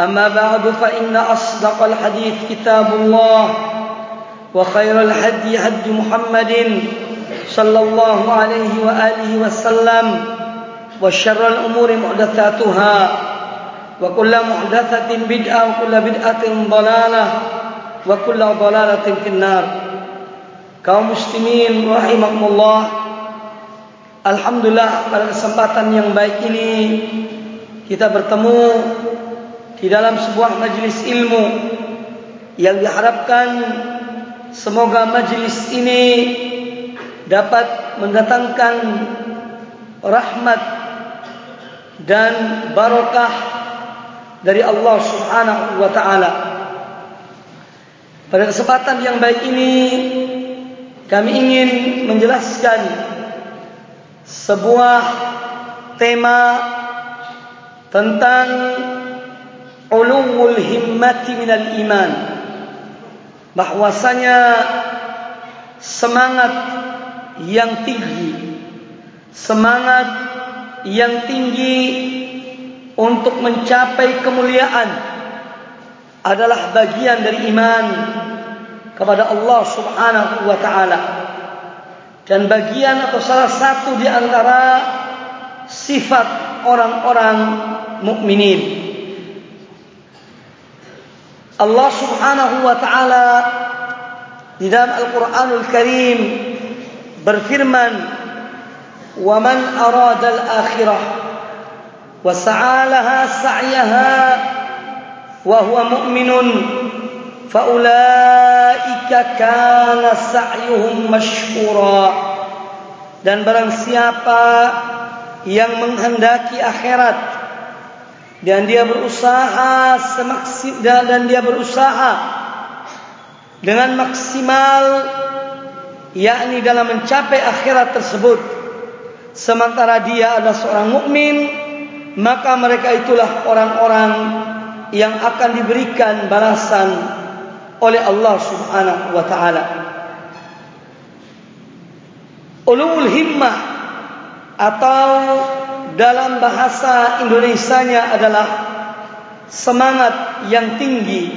أما بعد فإن أصدق الحديث كتاب الله وخير الهدي هدي محمد صلى الله عليه وآله وسلم وشر الأمور محدثاتها وكل محدثة بدعة وكل بدعة ضلالة وكل ضلالة في النار. Kaum muslimin rahimakumullah. Alhamdulillah pada kesempatan yang baik ini kita bertemu di dalam sebuah majlis ilmu yang diharapkan semoga majlis ini dapat mendatangkan rahmat dan barakah dari Allah Subhanahu wa taala. Pada kesempatan yang baik ini kami ingin menjelaskan sebuah tema tentang ulul himmati minal iman. Bahwasanya semangat yang tinggi semangat yang tinggi untuk mencapai kemuliaan adalah bagian dari iman kepada Allah Subhanahu wa taala. Dan bagian atau salah satu di antara sifat orang-orang mukminin Allah Subhanahu wa taala di dalam Al-Qur'anul Karim berfirman wa man arada al-akhirah wa sa'alaha sa'yaha wa huwa mu'minun fa ulaika kana sa'yuhum mashkura dan barang siapa yang menghendaki akhirat dan dia berusaha semaksimal dan dia berusaha dengan maksimal yakni dalam mencapai akhirat tersebut. Sementara dia adalah seorang mukmin maka mereka itulah orang-orang yang akan diberikan balasan oleh Allah Subhanahu wa taala. Ulul himmah atau dalam bahasa Indonesianya adalah semangat yang tinggi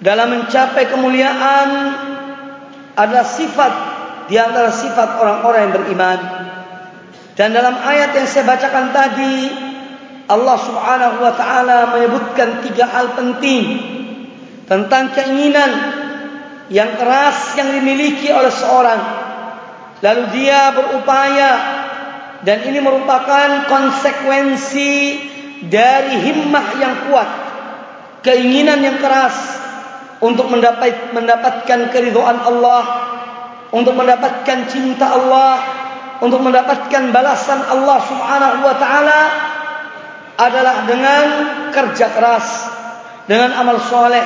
dalam mencapai kemuliaan adalah sifat di antara sifat orang-orang yang beriman. Dan dalam ayat yang saya bacakan tadi Allah Subhanahu wa taala menyebutkan tiga hal penting tentang keinginan yang keras yang dimiliki oleh seorang lalu dia berupaya dan ini merupakan konsekuensi dari himmah yang kuat keinginan yang keras untuk mendapat mendapatkan keridhaan Allah untuk mendapatkan cinta Allah untuk mendapatkan balasan Allah Subhanahu wa taala adalah dengan kerja keras dengan amal soleh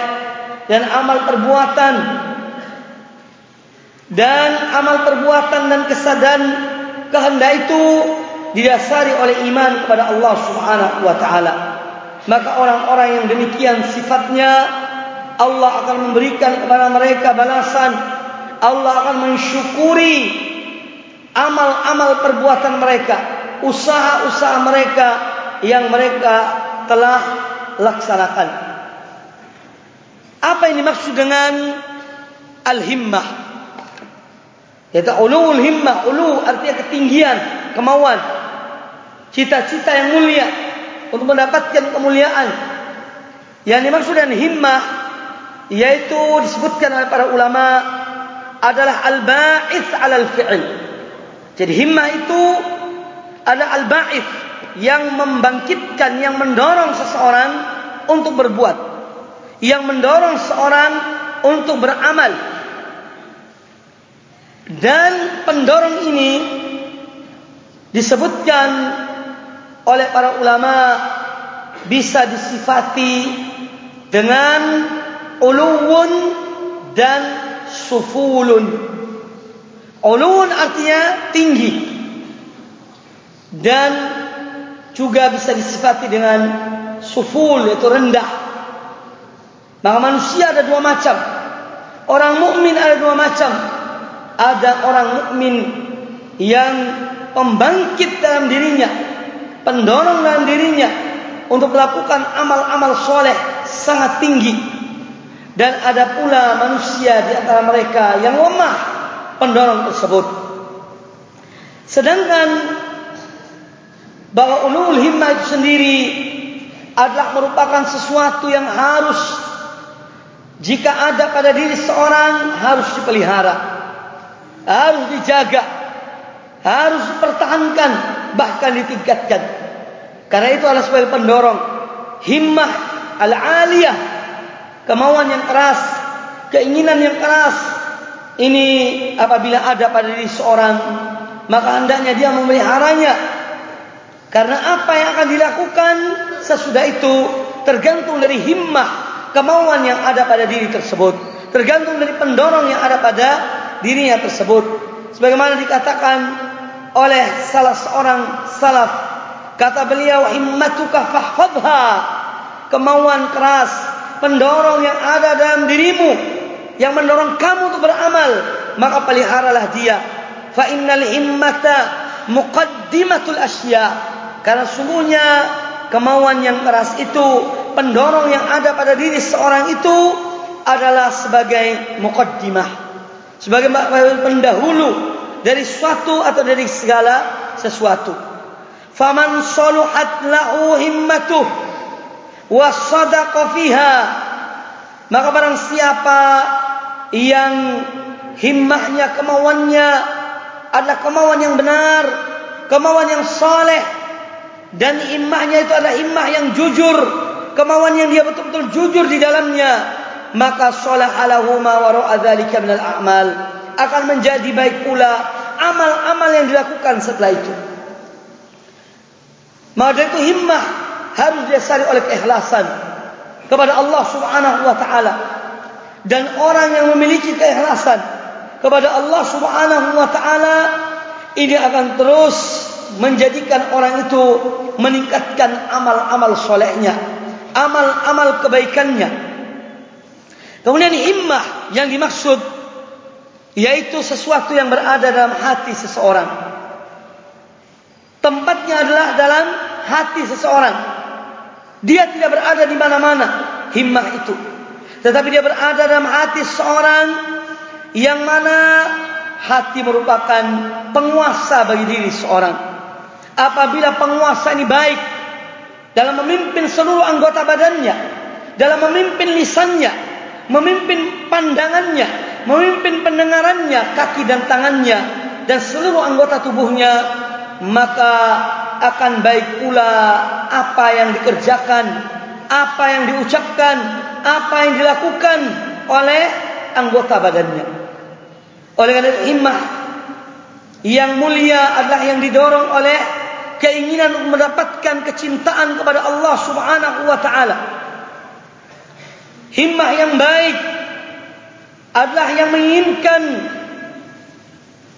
dan amal perbuatan. Dan amal perbuatan dan kesadaran kehendak itu didasari oleh iman kepada Allah Subhanahu wa taala. Maka orang-orang yang demikian sifatnya Allah akan memberikan kepada mereka balasan Allah akan mensyukuri amal-amal perbuatan mereka, usaha-usaha mereka yang mereka telah laksanakan. Apa yang dimaksud dengan al-himmah? Yaitu ulul himmah, ulu artinya ketinggian, kemauan, cita-cita yang mulia untuk mendapatkan kemuliaan. Yang dimaksud dengan himmah yaitu disebutkan oleh para ulama adalah al-ba'ith 'ala al-fi'l. Jadi himmah itu adalah al-ba'ith yang membangkitkan, yang mendorong seseorang untuk berbuat, yang mendorong seseorang untuk beramal. Dan pendorong ini disebutkan oleh para ulama bisa disifati dengan uluwun dan sufulun. Uluwun artinya tinggi dan juga bisa disifati dengan suful yaitu rendah. Maka manusia ada dua macam. Orang mukmin ada dua macam ada orang mukmin yang pembangkit dalam dirinya, pendorong dalam dirinya untuk melakukan amal-amal soleh sangat tinggi. Dan ada pula manusia di antara mereka yang lemah pendorong tersebut. Sedangkan bahwa ulul himmah itu sendiri adalah merupakan sesuatu yang harus jika ada pada diri seorang harus dipelihara harus dijaga, harus dipertahankan, bahkan ditingkatkan. Karena itu adalah sebagai pendorong himmah al-aliyah, kemauan yang keras, keinginan yang keras. Ini apabila ada pada diri seorang, maka hendaknya dia memeliharanya. Karena apa yang akan dilakukan sesudah itu tergantung dari himmah, kemauan yang ada pada diri tersebut. Tergantung dari pendorong yang ada pada dirinya tersebut. Sebagaimana dikatakan oleh salah seorang salaf kata beliau himmatuka fahfadha kemauan keras pendorong yang ada dalam dirimu yang mendorong kamu untuk beramal maka peliharalah dia. Fa innal himmata muqaddimatul asya. Karena sungguhnya kemauan yang keras itu pendorong yang ada pada diri seorang itu adalah sebagai muqaddimah sebagai pendahulu dari suatu atau dari segala sesuatu. Faman saluhat lahu himmatuh wa sadaqa fiha maka barang siapa yang himmahnya kemauannya adalah kemauan yang benar, kemauan yang saleh dan himmahnya itu adalah himmah yang jujur, kemauan yang dia betul-betul jujur di dalamnya maka salahalahu ma wara'a dzalika minal a'mal akan menjadi baik pula amal-amal yang dilakukan setelah itu. Maka itu himmah harus didasari oleh keikhlasan kepada Allah Subhanahu wa taala. Dan orang yang memiliki keikhlasan kepada Allah Subhanahu wa taala ini akan terus menjadikan orang itu meningkatkan amal-amal solehnya, amal-amal kebaikannya, Kemudian himmah yang dimaksud yaitu sesuatu yang berada dalam hati seseorang. Tempatnya adalah dalam hati seseorang. Dia tidak berada di mana-mana himmah itu. Tetapi dia berada dalam hati seseorang yang mana hati merupakan penguasa bagi diri seseorang. Apabila penguasa ini baik dalam memimpin seluruh anggota badannya, dalam memimpin lisannya, memimpin pandangannya, memimpin pendengarannya, kaki dan tangannya dan seluruh anggota tubuhnya, maka akan baik pula apa yang dikerjakan, apa yang diucapkan, apa yang dilakukan oleh anggota badannya. Oleh karena himmah yang mulia adalah yang didorong oleh keinginan untuk mendapatkan kecintaan kepada Allah Subhanahu wa taala himmah yang baik adalah yang menginginkan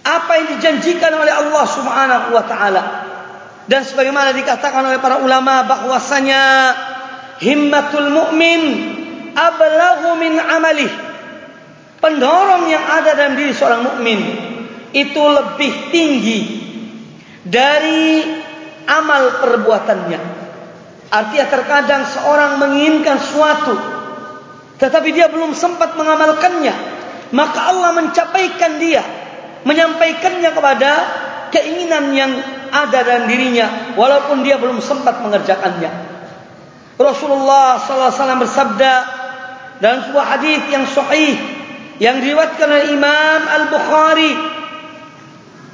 apa yang dijanjikan oleh Allah Subhanahu wa taala. Dan sebagaimana dikatakan oleh para ulama bahwasanya himmatul mukmin ablaghu min amalih. pendorong yang ada dalam diri seorang mukmin itu lebih tinggi dari amal perbuatannya. Artinya terkadang seorang menginginkan suatu tetapi dia belum sempat mengamalkannya, maka Allah mencapaikan dia, menyampaikannya kepada keinginan yang ada dalam dirinya. Walaupun dia belum sempat mengerjakannya. Rasulullah wasallam bersabda dalam sebuah hadis yang sahih yang diriwayatkan oleh Imam Al-Bukhari.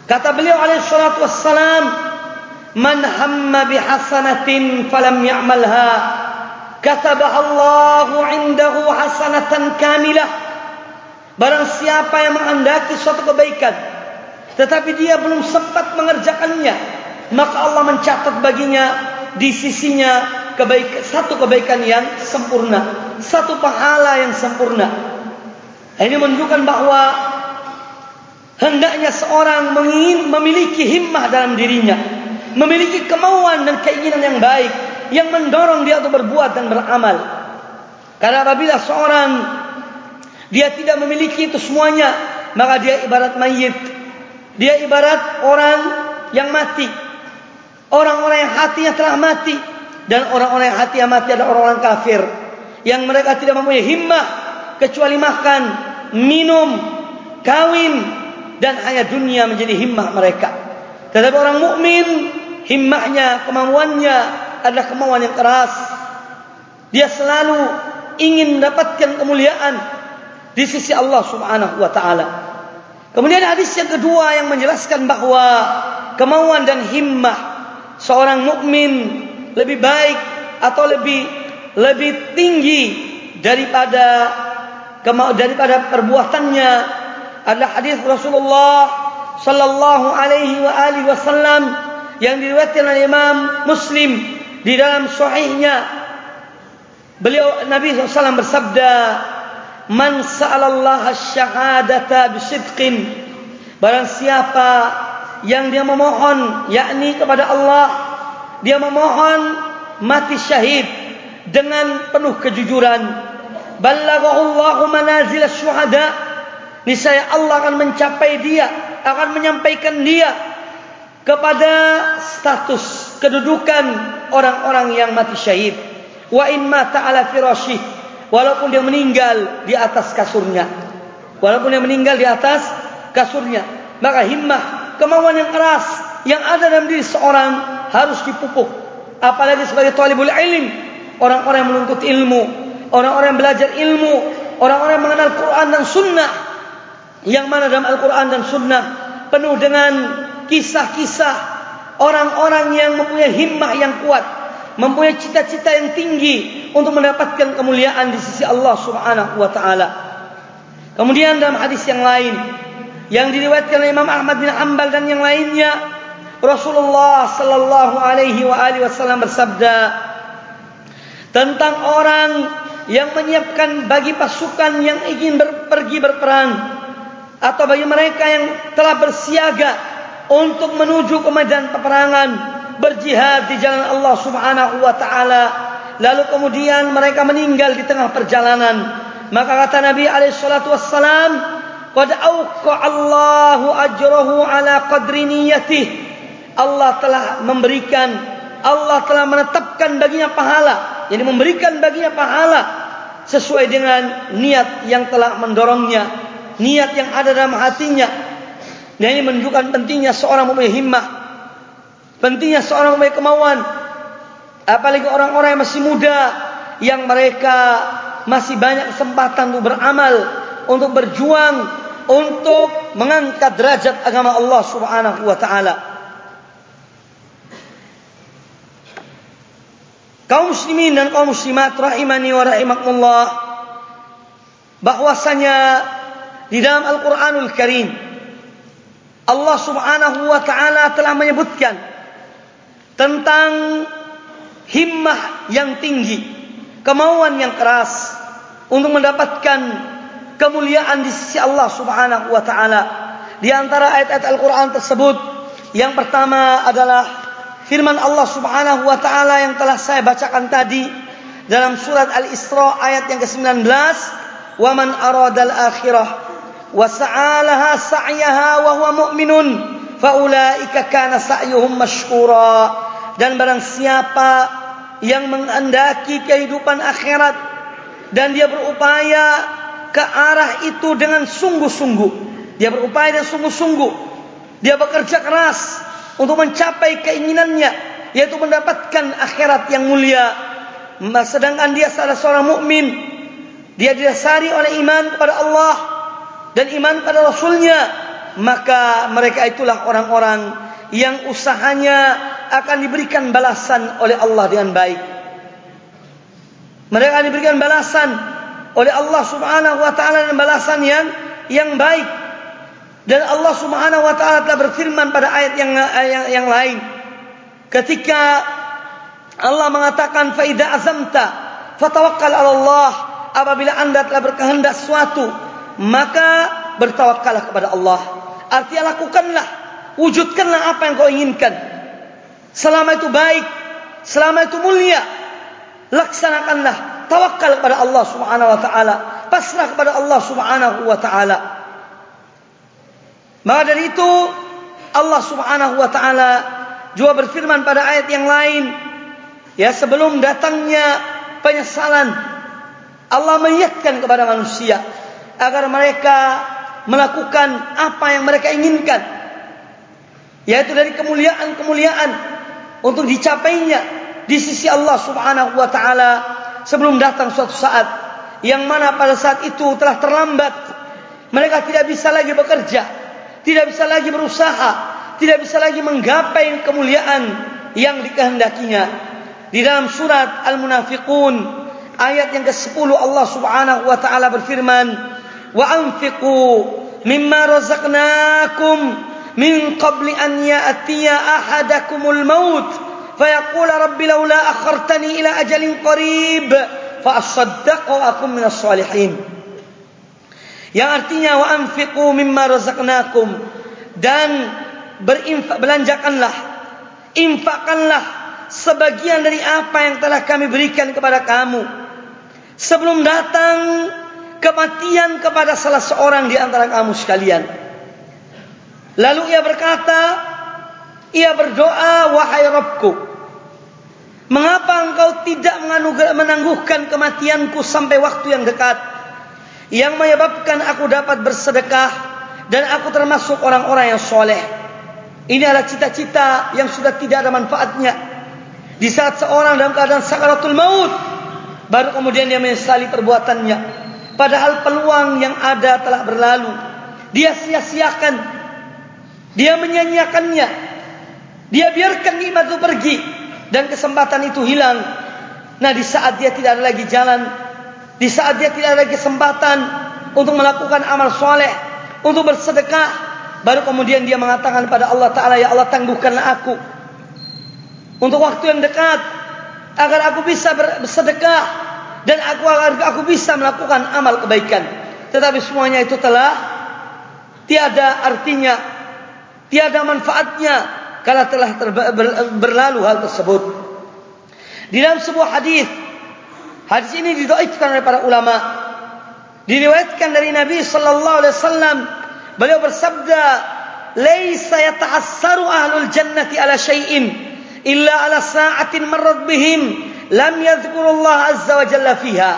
Kata beliau alaihi salatu wassalam man hamma bi hasanatin falam ya'malha katabaha Allah 'indahu hasanatan kamilah barang siapa yang menghendaki suatu kebaikan tetapi dia belum sempat mengerjakannya maka Allah mencatat baginya di sisinya kebaikan satu kebaikan yang sempurna satu pahala yang sempurna. Ini menunjukkan bahawa hendaknya seorang memiliki himmah dalam dirinya, memiliki kemauan dan keinginan yang baik yang mendorong dia untuk berbuat dan beramal. Karena apabila seorang dia tidak memiliki itu semuanya, maka dia ibarat mayit. Dia ibarat orang yang mati. Orang-orang yang hatinya telah mati dan orang-orang yang hatinya mati adalah orang-orang kafir yang mereka tidak mempunyai himmah kecuali makan, minum, kawin dan hanya dunia menjadi himmah mereka. Tetapi orang mukmin himmahnya, kemauannya adalah kemauan yang keras. Dia selalu ingin mendapatkan kemuliaan di sisi Allah Subhanahu wa taala. Kemudian hadis yang kedua yang menjelaskan bahawa kemauan dan himmah seorang mukmin lebih baik atau lebih lebih tinggi daripada daripada perbuatannya adalah hadis Rasulullah sallallahu alaihi wa alihi wasallam yang diriwayatkan oleh Imam Muslim di dalam sahihnya beliau Nabi SAW bersabda man sa'alallaha syahadata bisidqin. Barang siapa yang dia memohon yakni kepada Allah dia memohon mati syahid dengan penuh kejujuran. Ballaghahu Allah manazil syuhada. Niscaya Allah akan mencapai dia akan menyampaikan dia kepada status kedudukan orang-orang yang mati syahid. Wa in mata ala firashi walaupun dia meninggal di atas kasurnya. Walaupun dia meninggal di atas kasurnya. Maka himmah kemauan yang keras yang ada dalam diri seorang harus dipupuk. Apalagi sebagai talibul ilm. Orang-orang yang menuntut ilmu orang-orang yang belajar ilmu, orang-orang yang mengenal Quran dan Sunnah, yang mana dalam Al-Quran dan Sunnah penuh dengan kisah-kisah orang-orang yang mempunyai himmah yang kuat, mempunyai cita-cita yang tinggi untuk mendapatkan kemuliaan di sisi Allah Subhanahu wa taala. Kemudian dalam hadis yang lain yang diriwayatkan oleh Imam Ahmad bin Hanbal dan yang lainnya Rasulullah sallallahu alaihi wa alihi wasallam bersabda tentang orang yang menyiapkan bagi pasukan yang ingin ber, pergi berperang atau bagi mereka yang telah bersiaga untuk menuju ke medan peperangan berjihad di jalan Allah Subhanahu wa taala. Lalu kemudian mereka meninggal di tengah perjalanan. Maka kata Nabi alaihi salatu wassalam qad auqa Allahu ajrahu ala qadri niyyatih Allah telah memberikan Allah telah menetapkan baginya pahala yang memberikan baginya pahala sesuai dengan niat yang telah mendorongnya, niat yang ada dalam hatinya. Dan ini menunjukkan pentingnya seorang mempunyai himmah, pentingnya seorang mempunyai kemauan, apalagi orang-orang yang masih muda, yang mereka masih banyak kesempatan untuk beramal, untuk berjuang, untuk mengangkat derajat agama Allah Subhanahu wa taala. kaum muslimin dan kaum muslimat rahimani wa rahimakumullah bahwasanya di dalam Al-Qur'anul Karim Allah Subhanahu wa taala telah menyebutkan tentang himmah yang tinggi, kemauan yang keras untuk mendapatkan kemuliaan di sisi Allah Subhanahu wa taala. Di antara ayat-ayat Al-Qur'an tersebut yang pertama adalah firman Allah Subhanahu wa taala yang telah saya bacakan tadi dalam surat Al-Isra ayat yang ke-19 wa man arada al-akhirah wa sa'alaha sa'yaha wa huwa mu'minun fa ulaika kana sa'yuhum mashkura dan barang siapa yang menghendaki kehidupan akhirat dan dia berupaya ke arah itu dengan sungguh-sungguh. Dia berupaya dengan sungguh-sungguh. Dia bekerja keras untuk mencapai keinginannya yaitu mendapatkan akhirat yang mulia. Sedangkan dia salah seorang mukmin. Dia didasari oleh iman kepada Allah dan iman kepada Rasulnya maka mereka itulah orang-orang yang usahanya akan diberikan balasan oleh Allah dengan baik. Mereka akan diberikan balasan oleh Allah Subhanahu wa taala dengan balasan yang yang baik. Dan Allah Subhanahu wa taala telah berfirman pada ayat yang yang, yang lain ketika Allah mengatakan fa idza azamta fatawakkal 'ala Allah apabila anda telah berkehendak sesuatu maka bertawakallah kepada Allah. Artinya lakukanlah wujudkanlah apa yang kau inginkan. Selama itu baik selama itu mulia laksanakanlah tawakal kepada Allah Subhanahu wa taala pasrah kepada Allah Subhanahu wa taala. Maka dari itu Allah Subhanahu wa taala juga berfirman pada ayat yang lain ya sebelum datangnya penyesalan Allah mengingatkan kepada manusia agar mereka melakukan apa yang mereka inginkan. Yaitu dari kemuliaan-kemuliaan untuk dicapainya di sisi Allah Subhanahu wa taala sebelum datang suatu saat yang mana pada saat itu telah terlambat. Mereka tidak bisa lagi bekerja tidak bisa lagi berusaha tidak bisa lagi menggapai kemuliaan yang dikehendakinya. Di dalam surat Al-Munafiqun ayat yang ke-10 Allah Subhanahu wa taala berfirman wa anfiqu mimma razaqnakum min qabli an ya'tiya ahadakumul maut. Fayaqul rabbi laula akhartani ila ajalin qarib fa asaddaqu akum minas salihin. Yang artinya wa anfiqu mimma razaqnakum. Dan berinfak belanjakanlah infakkanlah sebagian dari apa yang telah kami berikan kepada kamu. Sebelum datang kematian kepada salah seorang di antara kamu sekalian. Lalu ia berkata, ia berdoa, wahai Rabbku, mengapa engkau tidak menangguhkan kematianku sampai waktu yang dekat, yang menyebabkan aku dapat bersedekah dan aku termasuk orang-orang yang soleh. Ini adalah cita-cita yang sudah tidak ada manfaatnya. Di saat seorang dalam keadaan sakaratul maut, baru kemudian dia menyesali perbuatannya. Padahal peluang yang ada telah berlalu. Dia sia-siakan. Dia menyanyiakannya. Dia biarkan nikmat itu pergi. Dan kesempatan itu hilang. Nah di saat dia tidak ada lagi jalan. Di saat dia tidak ada lagi kesempatan. Untuk melakukan amal soleh. Untuk bersedekah. Baru kemudian dia mengatakan pada Allah Ta'ala. Ya Allah tangguhkanlah aku. Untuk waktu yang dekat. Agar aku bisa bersedekah dan aku aku bisa melakukan amal kebaikan. Tetapi semuanya itu telah tiada artinya, tiada manfaatnya kalau telah berlalu hal tersebut. Di dalam sebuah hadis, hadis ini didhaifkan oleh para ulama. Diriwayatkan dari Nabi sallallahu alaihi wasallam, beliau bersabda, "Laisa yata'assaru ahlul jannati ala syai'in illa ala sa'atin marrat bihim." Lam yadhkurullah azza wa jalla fiha.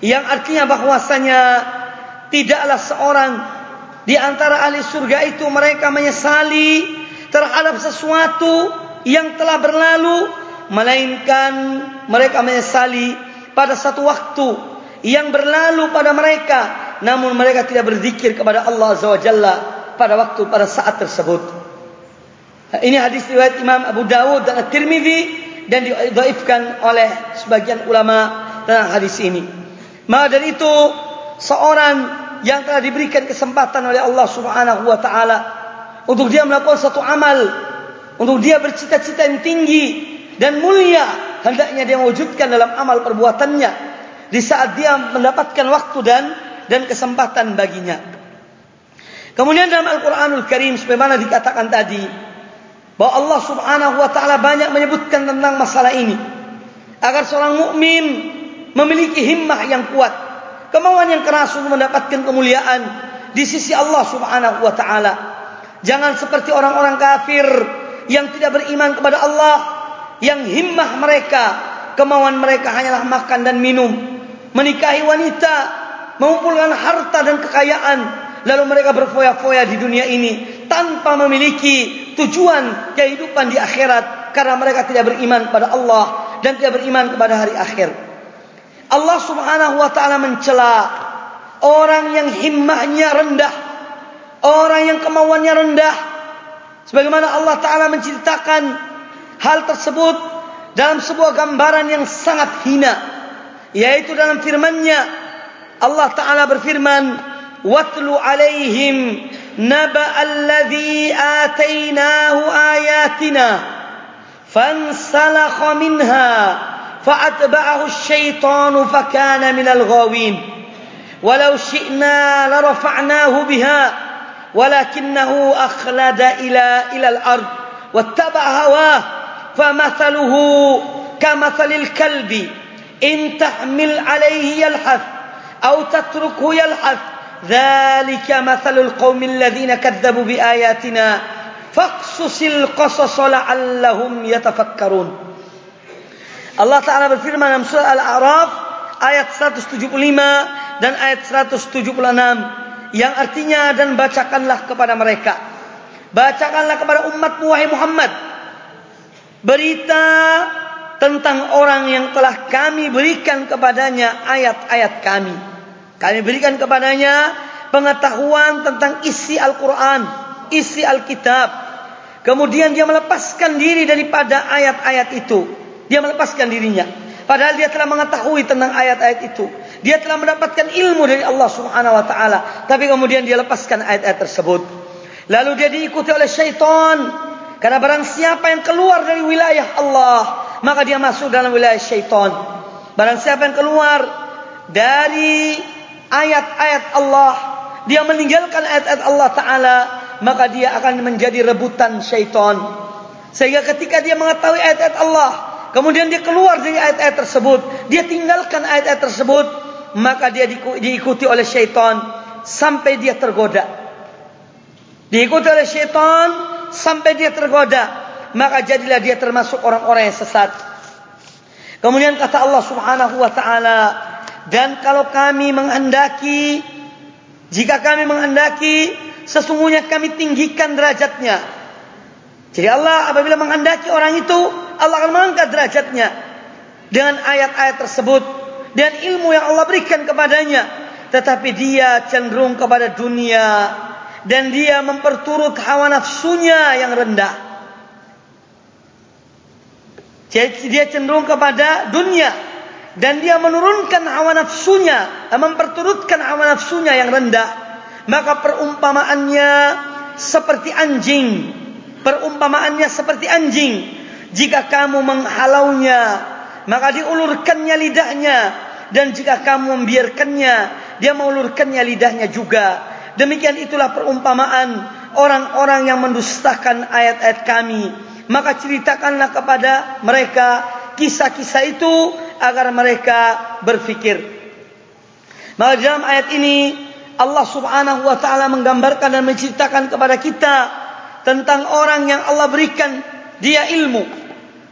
Yang artinya bahwasanya tidaklah seorang di antara ahli surga itu mereka menyesali terhadap sesuatu yang telah berlalu melainkan mereka menyesali pada satu waktu yang berlalu pada mereka namun mereka tidak berzikir kepada Allah azza wa jalla pada waktu pada saat tersebut. Ini hadis riwayat Imam Abu Dawud dan At-Tirmizi dan didhaifkan oleh sebagian ulama tentang hadis ini. Maka dari itu seorang yang telah diberikan kesempatan oleh Allah Subhanahu wa taala untuk dia melakukan satu amal, untuk dia bercita-cita yang tinggi dan mulia, hendaknya dia mewujudkan dalam amal perbuatannya di saat dia mendapatkan waktu dan dan kesempatan baginya. Kemudian dalam Al-Qur'anul Karim sebagaimana dikatakan tadi, bahwa Allah Subhanahu wa taala banyak menyebutkan tentang masalah ini agar seorang mukmin memiliki himmah yang kuat kemauan yang keras untuk mendapatkan kemuliaan di sisi Allah Subhanahu wa taala. Jangan seperti orang-orang kafir yang tidak beriman kepada Allah, yang himmah mereka, kemauan mereka hanyalah makan dan minum, menikahi wanita, mengumpulkan harta dan kekayaan, lalu mereka berfoya-foya di dunia ini tanpa memiliki tujuan kehidupan di akhirat karena mereka tidak beriman kepada Allah dan tidak beriman kepada hari akhir. Allah Subhanahu wa taala mencela orang yang himmahnya rendah, orang yang kemauannya rendah. Sebagaimana Allah taala menceritakan hal tersebut dalam sebuah gambaran yang sangat hina, yaitu dalam firman-Nya Allah taala berfirman, "Watlu 'alaihim naba alladhi atainahu ayatina fansalakha minha." فأتبعه الشيطان فكان من الغاوين ولو شئنا لرفعناه بها ولكنه أخلد إلى إلى الأرض واتبع هواه فمثله كمثل الكلب إن تحمل عليه يلحث أو تتركه يلحث ذلك مثل القوم الذين كذبوا بآياتنا فاقصص القصص لعلهم يتفكرون. Allah Ta'ala berfirman dalam surah Al-A'raf ayat 175 dan ayat 176 yang artinya dan bacakanlah kepada mereka. Bacakanlah kepada umat wahai Muhammad. Berita tentang orang yang telah kami berikan kepadanya ayat-ayat kami kami berikan kepadanya pengetahuan tentang isi Al-Quran isi Al-Kitab kemudian dia melepaskan diri daripada ayat-ayat itu dia melepaskan dirinya. Padahal dia telah mengetahui tentang ayat-ayat itu. Dia telah mendapatkan ilmu dari Allah Subhanahu wa taala, tapi kemudian dia lepaskan ayat-ayat tersebut. Lalu dia diikuti oleh syaitan. Karena barang siapa yang keluar dari wilayah Allah, maka dia masuk dalam wilayah syaitan. Barang siapa yang keluar dari ayat-ayat Allah, dia meninggalkan ayat-ayat Allah taala, maka dia akan menjadi rebutan syaitan. Sehingga ketika dia mengetahui ayat-ayat Allah, Kemudian dia keluar dari ayat-ayat tersebut. Dia tinggalkan ayat-ayat tersebut. Maka dia diikuti oleh syaitan. Sampai dia tergoda. Diikuti oleh syaitan. Sampai dia tergoda. Maka jadilah dia termasuk orang-orang yang sesat. Kemudian kata Allah subhanahu wa ta'ala. Dan kalau kami menghendaki. Jika kami menghendaki. Sesungguhnya kami tinggikan derajatnya. Jadi Allah apabila menghendaki orang itu. Allah akan mengangkat derajatnya dengan ayat-ayat tersebut dan ilmu yang Allah berikan kepadanya tetapi dia cenderung kepada dunia dan dia memperturut hawa nafsunya yang rendah jadi dia cenderung kepada dunia dan dia menurunkan hawa nafsunya memperturutkan hawa nafsunya yang rendah maka perumpamaannya seperti anjing perumpamaannya seperti anjing jika kamu menghalaunya, maka diulurkannya lidahnya. Dan jika kamu membiarkannya, dia mengulurkannya lidahnya juga. Demikian itulah perumpamaan orang-orang yang mendustakan ayat-ayat kami. Maka ceritakanlah kepada mereka kisah-kisah itu agar mereka berfikir. Maka dalam ayat ini Allah subhanahu wa ta'ala menggambarkan dan menceritakan kepada kita tentang orang yang Allah berikan dia ilmu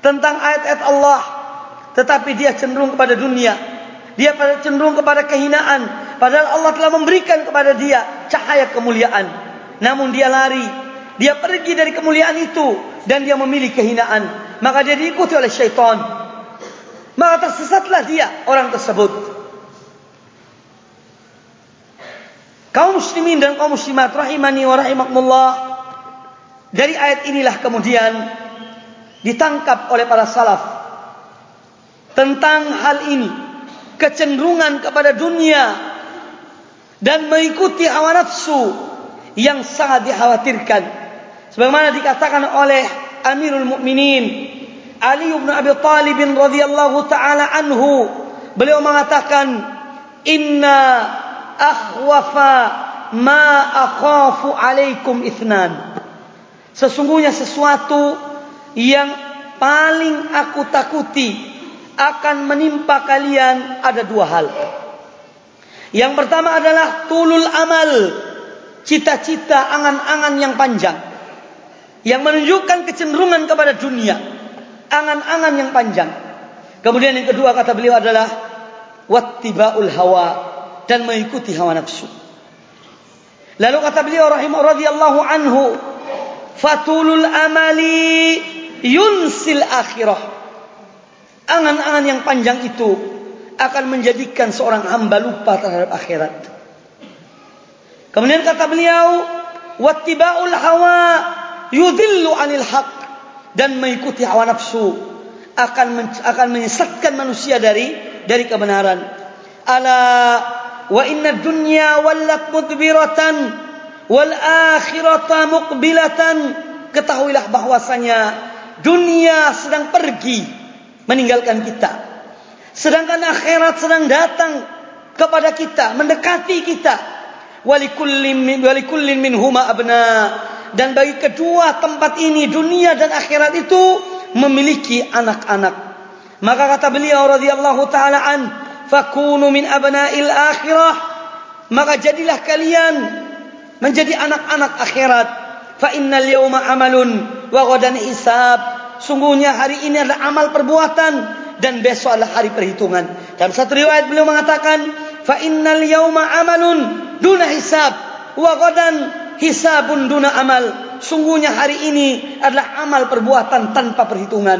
tentang ayat-ayat Allah. Tetapi dia cenderung kepada dunia. Dia cenderung kepada kehinaan. Padahal Allah telah memberikan kepada dia cahaya kemuliaan. Namun dia lari. Dia pergi dari kemuliaan itu dan dia memilih kehinaan. Maka dia diikuti oleh syaitan maka tersesatlah dia orang tersebut. Kaum muslimin dan kaum muslimat rahimani wa rahimakumullah dari ayat inilah kemudian ditangkap oleh para salaf tentang hal ini. Kecenderungan kepada dunia dan mengikuti hawa nafsu yang sangat dikhawatirkan. Sebagaimana dikatakan oleh Amirul Mukminin Ali bin Abi Thalib radhiyallahu taala anhu beliau mengatakan inna akhwafa ma akhafu alaikum ithnan sesungguhnya sesuatu yang paling aku takuti akan menimpa kalian ada dua hal. Yang pertama adalah tulul amal. Cita-cita angan-angan yang panjang. Yang menunjukkan kecenderungan kepada dunia. Angan-angan yang panjang. Kemudian yang kedua kata beliau adalah wattiba'ul hawa dan mengikuti hawa nafsu. Lalu kata beliau rahimah radhiyallahu anhu, fatulul amali yunsil akhirah. Angan-angan yang panjang itu akan menjadikan seorang hamba lupa terhadap akhirat. Kemudian kata beliau, wattiba'ul hawa yudillu anil haq dan mengikuti hawa nafsu akan akan menyesatkan manusia dari dari kebenaran. Ala wa inna dunya wallat mudbiratan wal akhirata muqbilatan. Ketahuilah bahwasanya dunia sedang pergi meninggalkan kita. Sedangkan akhirat sedang datang kepada kita mendekati kita. Walikullin walikullin minhuma abna dan bagi kedua tempat ini dunia dan akhirat itu memiliki anak-anak. Maka kata beliau radhiyallahu taala an fakunu min abna'il akhirah. Maka jadilah kalian menjadi anak-anak akhirat. Fa innal yawma amalun wa ghadan hisab. Sungguhnya hari ini adalah amal perbuatan dan besok adalah hari perhitungan. Dalam satu riwayat beliau mengatakan fa innal yawma amalun duna hisab wa ghadan hisabun duna amal. Sungguhnya hari ini adalah amal perbuatan tanpa perhitungan.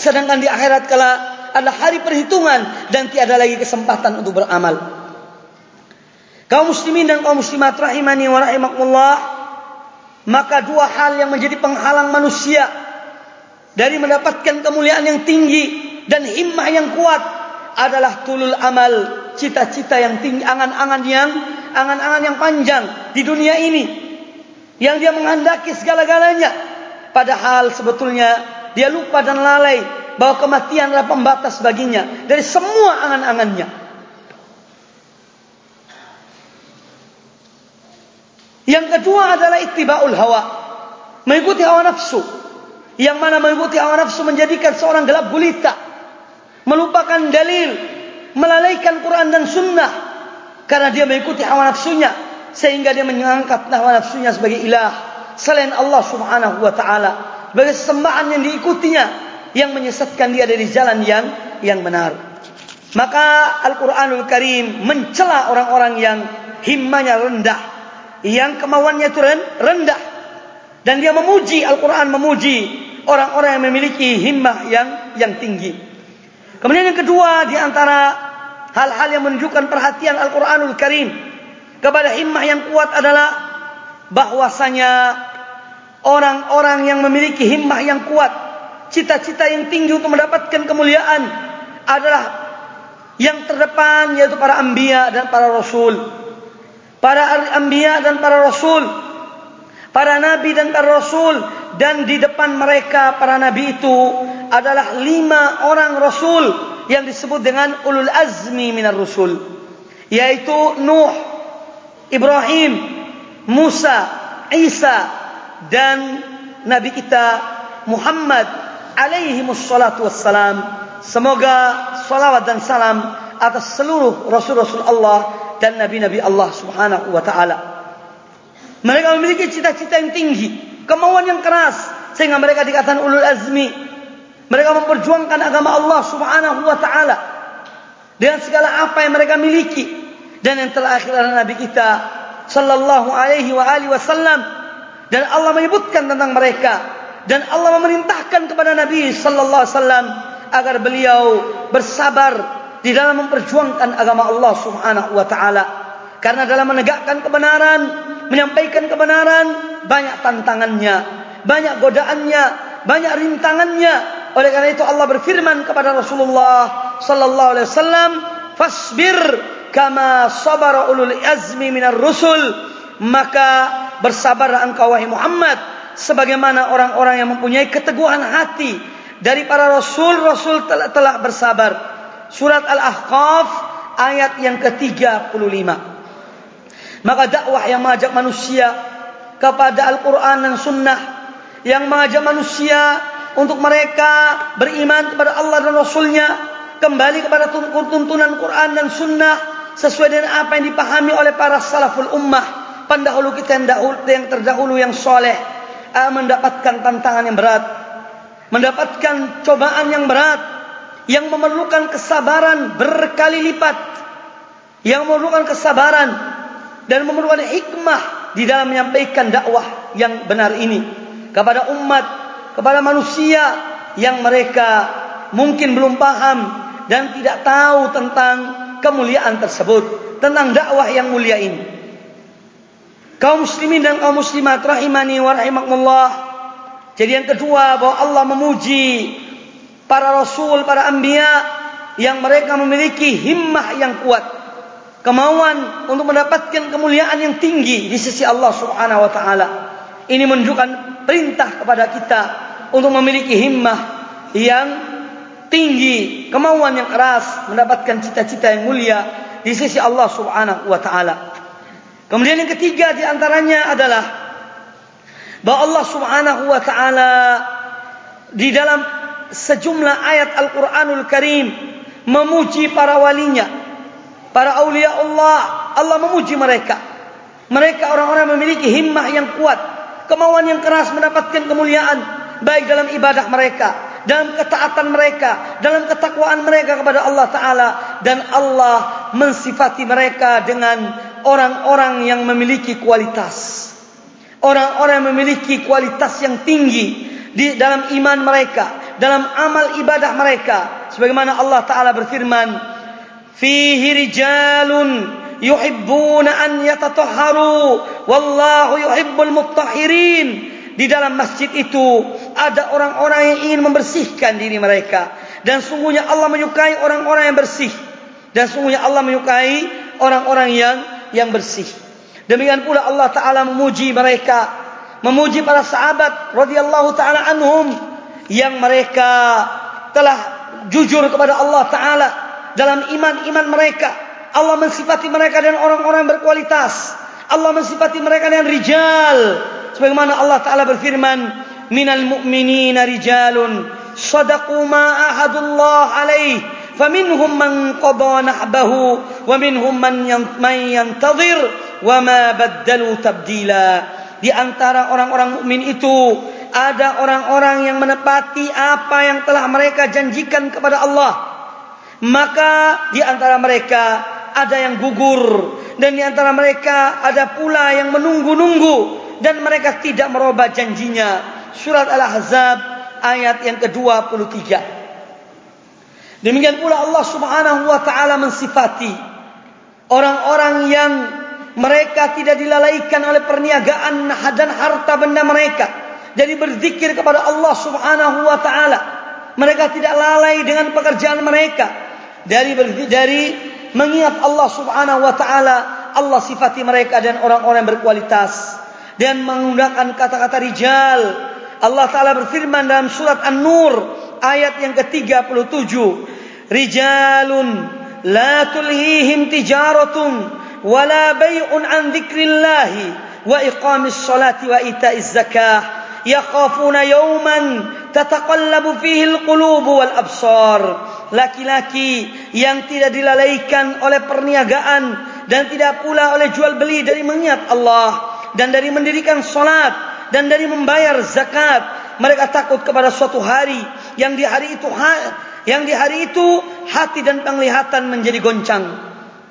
Sedangkan di akhirat kala adalah hari perhitungan dan tiada lagi kesempatan untuk beramal. Kaum muslimin dan kaum muslimat rahimani wa rahimakumullah maka dua hal yang menjadi penghalang manusia dari mendapatkan kemuliaan yang tinggi dan himmah yang kuat adalah tulul amal cita-cita yang tinggi angan-angan yang angan-angan yang panjang di dunia ini yang dia menghendaki segala-galanya padahal sebetulnya dia lupa dan lalai bahwa kematian adalah pembatas baginya dari semua angan-angannya Yang kedua adalah ittiba'ul hawa. Mengikuti hawa nafsu. Yang mana mengikuti hawa nafsu menjadikan seorang gelap gulita. Melupakan dalil. Melalaikan Quran dan sunnah. Karena dia mengikuti hawa nafsunya. Sehingga dia mengangkat hawa nafsunya sebagai ilah. Selain Allah subhanahu wa ta'ala. Sebagai sesembahan yang diikutinya. Yang menyesatkan dia dari jalan yang yang benar. Maka Al-Quranul Karim mencela orang-orang yang himmanya rendah yang kemauannya itu rendah dan dia memuji Al-Quran memuji orang-orang yang memiliki himmah yang yang tinggi. Kemudian yang kedua di antara hal-hal yang menunjukkan perhatian Al-Quranul Karim kepada himmah yang kuat adalah bahwasanya orang-orang yang memiliki himmah yang kuat, cita-cita yang tinggi untuk mendapatkan kemuliaan adalah yang terdepan yaitu para anbiya dan para rasul. Para anbiya dan para rasul, para nabi dan para rasul dan di depan mereka para nabi itu adalah lima orang rasul yang disebut dengan ulul azmi minar rusul yaitu Nuh, Ibrahim, Musa, Isa dan nabi kita Muhammad alaihi wassalatu wassalam semoga salawat dan salam atas seluruh rasul-rasul Allah dan nabi-nabi Allah Subhanahu wa taala. Mereka memiliki cita-cita yang tinggi, kemauan yang keras sehingga mereka dikatakan ulul azmi. Mereka memperjuangkan agama Allah Subhanahu wa taala dengan segala apa yang mereka miliki. Dan yang terakhir adalah nabi kita sallallahu alaihi wa alihi wasallam dan Allah menyebutkan tentang mereka dan Allah memerintahkan kepada Nabi sallallahu alaihi wasallam agar beliau bersabar di dalam memperjuangkan agama Allah Subhanahu wa taala. Karena dalam menegakkan kebenaran, menyampaikan kebenaran banyak tantangannya, banyak godaannya, banyak rintangannya. Oleh karena itu Allah berfirman kepada Rasulullah sallallahu alaihi wasallam, "Fasbir kama sabara ulul azmi minar rusul." Maka bersabarlah engkau wahai Muhammad sebagaimana orang-orang yang mempunyai keteguhan hati dari para rasul-rasul telah, telah bersabar surat Al-Ahqaf ayat yang ke-35. Maka dakwah yang mengajak manusia kepada Al-Quran dan Sunnah yang mengajak manusia untuk mereka beriman kepada Allah dan Rasulnya kembali kepada tuntunan Quran dan Sunnah sesuai dengan apa yang dipahami oleh para salaful ummah. Pendahulu kita yang, dahulu, yang terdahulu yang soleh uh, mendapatkan tantangan yang berat mendapatkan cobaan yang berat yang memerlukan kesabaran berkali lipat yang memerlukan kesabaran dan memerlukan hikmah di dalam menyampaikan dakwah yang benar ini kepada umat kepada manusia yang mereka mungkin belum paham dan tidak tahu tentang kemuliaan tersebut tentang dakwah yang mulia ini. Kaum muslimin dan kaum muslimat rahimani wa rahimakumullah. Jadi yang kedua bahwa Allah memuji para rasul, para anbiya yang mereka memiliki himmah yang kuat, kemauan untuk mendapatkan kemuliaan yang tinggi di sisi Allah Subhanahu wa taala. Ini menunjukkan perintah kepada kita untuk memiliki himmah yang tinggi, kemauan yang keras mendapatkan cita-cita yang mulia di sisi Allah Subhanahu wa taala. Kemudian yang ketiga di antaranya adalah bahwa Allah Subhanahu wa taala di dalam sejumlah ayat Al-Qur'anul Karim memuji para walinya, para aulia Allah, Allah memuji mereka. Mereka orang-orang memiliki himmah yang kuat, kemauan yang keras mendapatkan kemuliaan baik dalam ibadah mereka dalam ketaatan mereka, dalam ketakwaan mereka kepada Allah Taala dan Allah mensifati mereka dengan orang-orang yang memiliki kualitas. Orang-orang yang memiliki kualitas yang tinggi di dalam iman mereka, dalam amal ibadah mereka. Sebagaimana Allah Taala berfirman, "Fihi rijalun yuhibbuna an yatatahharu wallahu yuhibbul mutahhirin." di dalam masjid itu ada orang-orang yang ingin membersihkan diri mereka. Dan sungguhnya Allah menyukai orang-orang yang bersih. Dan sungguhnya Allah menyukai orang-orang yang yang bersih. Demikian pula Allah taala memuji mereka. Memuji para sahabat radhiyallahu taala anhum yang mereka telah jujur kepada Allah taala dalam iman-iman mereka. Allah mensifati mereka dengan orang-orang berkualitas. Allah mensifati mereka dengan rijal. Sebagaimana Allah taala berfirman mu'minina rijalun sadaqu ma ahadullah alaih faminhum man qada nahbahu wa minhum man yantazir wa ma baddalu tabdila di antara orang-orang mukmin itu ada orang-orang yang menepati apa yang telah mereka janjikan kepada Allah maka di antara mereka ada yang gugur dan di antara mereka ada pula yang menunggu-nunggu dan mereka tidak merubah janjinya. Surat Al-Ahzab ayat yang ke-23. Demikian pula Allah Subhanahu wa taala mensifati orang-orang yang mereka tidak dilalaikan oleh perniagaan dan harta benda mereka. Jadi berzikir kepada Allah Subhanahu wa taala. Mereka tidak lalai dengan pekerjaan mereka. Dari dari mengingat Allah Subhanahu wa taala, Allah sifati mereka dan orang-orang berkualitas dan menggunakan kata-kata rijal. Allah Taala berfirman dalam surat An-Nur ayat yang ke-37, "Rijalun la tulhihim tijaratun wala bai'un an dzikrillahi wa iqamis salati wa ita'iz zakah yakhafuna yawman tataqallabu fihi al-qulub wal absar." Laki-laki yang tidak dilalaikan oleh perniagaan dan tidak pula oleh jual beli dari mengingat Allah dan dari mendirikan solat dan dari membayar zakat mereka takut kepada suatu hari yang di hari itu yang di hari itu hati dan penglihatan menjadi goncang.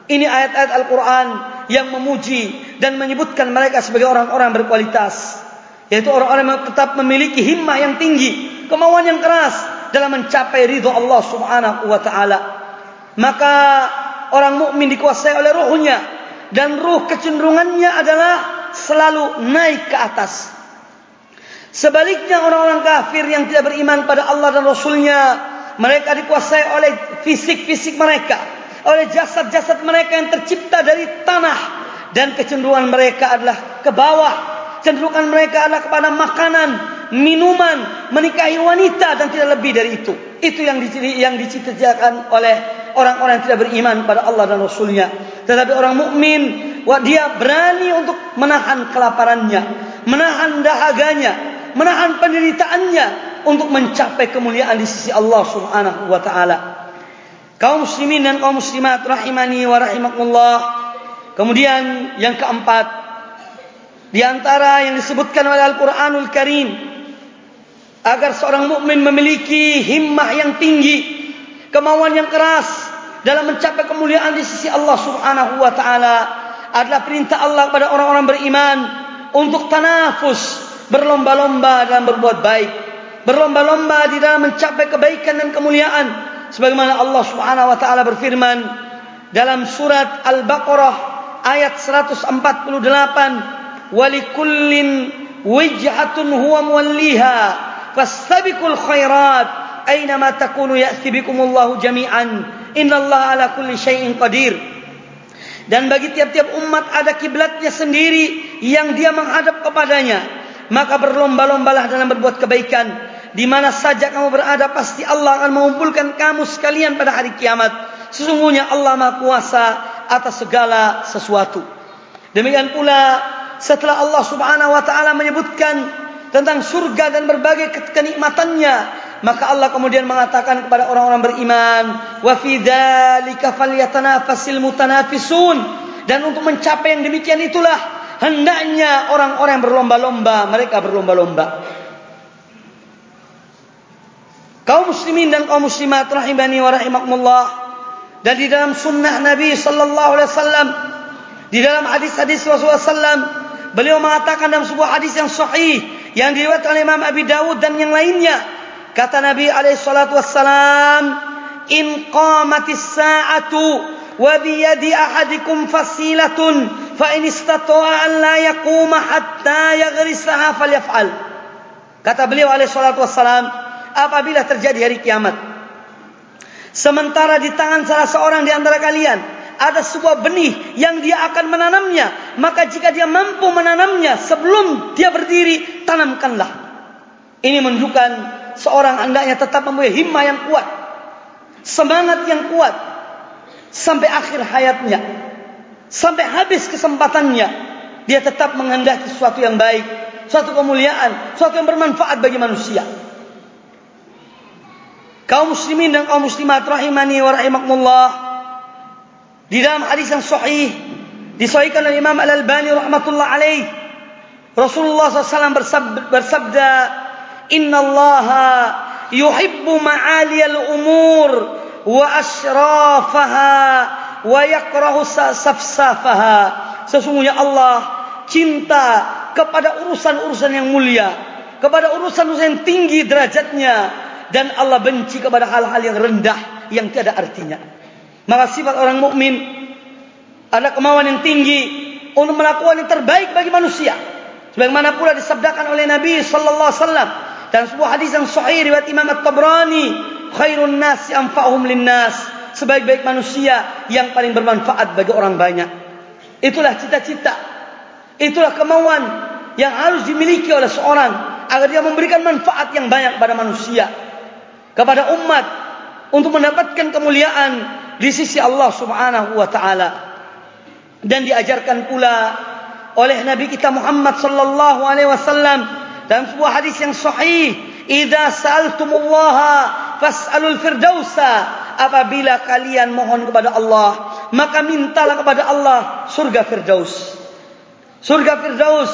Ini ayat-ayat Al-Quran yang memuji dan menyebutkan mereka sebagai orang-orang berkualitas. Yaitu orang-orang yang tetap memiliki himmah yang tinggi kemauan yang keras dalam mencapai ridho Allah Subhanahu wa taala. Maka orang mukmin dikuasai oleh ruhnya dan ruh kecenderungannya adalah selalu naik ke atas. Sebaliknya orang-orang kafir yang tidak beriman pada Allah dan Rasulnya, mereka dikuasai oleh fisik-fisik mereka, oleh jasad-jasad mereka yang tercipta dari tanah dan kecenderungan mereka adalah ke bawah. Cenderungan mereka adalah kepada makanan, minuman, menikahi wanita dan tidak lebih dari itu. Itu yang yang diciptakan oleh orang-orang yang tidak beriman pada Allah dan Rasulnya. Tetapi orang mukmin dia berani untuk menahan kelaparannya, menahan dahaganya, menahan penderitaannya untuk mencapai kemuliaan di sisi Allah Subhanahu wa taala. Kaum muslimin dan kaum muslimat rahimani wa rahimakumullah. Kemudian yang keempat di antara yang disebutkan oleh Al-Qur'anul Karim agar seorang mukmin memiliki himmah yang tinggi, kemauan yang keras dalam mencapai kemuliaan di sisi Allah Subhanahu wa taala adalah perintah Allah kepada orang-orang beriman untuk tanafus, berlomba-lomba dalam berbuat baik, berlomba-lomba di dalam mencapai kebaikan dan kemuliaan. Sebagaimana Allah Subhanahu wa taala berfirman dalam surat Al-Baqarah ayat 148 walikullin wijhatun huwa muwalliha fastabiqul khairat aina ma takunu ya'ti bikumullahu jami'an. Innallaha ala kulli syai'in qadir. Dan bagi tiap-tiap umat ada kiblatnya sendiri yang dia menghadap kepadanya maka berlomba-lombalah dalam berbuat kebaikan. Di mana saja kamu berada pasti Allah akan mengumpulkan kamu sekalian pada hari kiamat. Sesungguhnya Allah Maha Kuasa atas segala sesuatu. Demikian pula setelah Allah Subhanahu wa taala menyebutkan tentang surga dan berbagai kenikmatannya maka Allah kemudian mengatakan kepada orang-orang beriman wa fi dzalika falyatanafasil mutanafisun. Dan untuk mencapai yang demikian itulah hendaknya orang-orang berlomba-lomba mereka berlomba-lomba. Kaum muslimin dan kaum muslimat rahimani wa rahimakumullah. Dan di dalam sunnah Nabi sallallahu alaihi wasallam di dalam hadis-hadis Rasulullah sallam beliau mengatakan dalam sebuah hadis yang sahih yang diriwayatkan oleh Imam Abi Dawud dan yang lainnya Kata Nabi alaihi salatu wassalam, "In qamatis sa'atu wa bi yadi ahadikum fasilatun fa in istata'a an la yaquma hatta yaghrisaha falyaf'al." Kata beliau alaihi salatu wassalam, apabila terjadi hari kiamat, sementara di tangan salah seorang di antara kalian ada sebuah benih yang dia akan menanamnya, maka jika dia mampu menanamnya sebelum dia berdiri, tanamkanlah. Ini menunjukkan seorang hendaknya tetap mempunyai himmah yang kuat. Semangat yang kuat. Sampai akhir hayatnya. Sampai habis kesempatannya. Dia tetap menghendaki sesuatu yang baik. Suatu kemuliaan. Suatu yang bermanfaat bagi manusia. Kaum muslimin dan kaum muslimat rahimani wa rahimakumullah. Di dalam hadis yang sahih. Disahihkan oleh Imam Al-Albani rahmatullah alaih. Rasulullah SAW bersabda. Inna Allah yuhibbu ma'aliyal umur wa ashrafaha wa yakrahu safsafaha. Sesungguhnya Allah cinta kepada urusan-urusan yang mulia, kepada urusan-urusan yang tinggi derajatnya dan Allah benci kepada hal-hal yang rendah yang tiada artinya. Maka sifat orang mukmin ada kemauan yang tinggi untuk melakukan yang terbaik bagi manusia. Sebagaimana pula disabdakan oleh Nabi sallallahu alaihi wasallam dan sebuah hadis yang sahih riwayat Imam At-Tabrani, khairun nasi anfa'uhum linnas, sebaik-baik manusia yang paling bermanfaat bagi orang banyak. Itulah cita-cita. Itulah kemauan yang harus dimiliki oleh seorang agar dia memberikan manfaat yang banyak kepada manusia, kepada umat untuk mendapatkan kemuliaan di sisi Allah Subhanahu wa taala. Dan diajarkan pula oleh Nabi kita Muhammad sallallahu alaihi wasallam dalam sebuah hadis yang sahih idza sa'altumullaha fas'alul firdausa apabila kalian mohon kepada Allah maka mintalah kepada Allah surga firdaus. Surga firdaus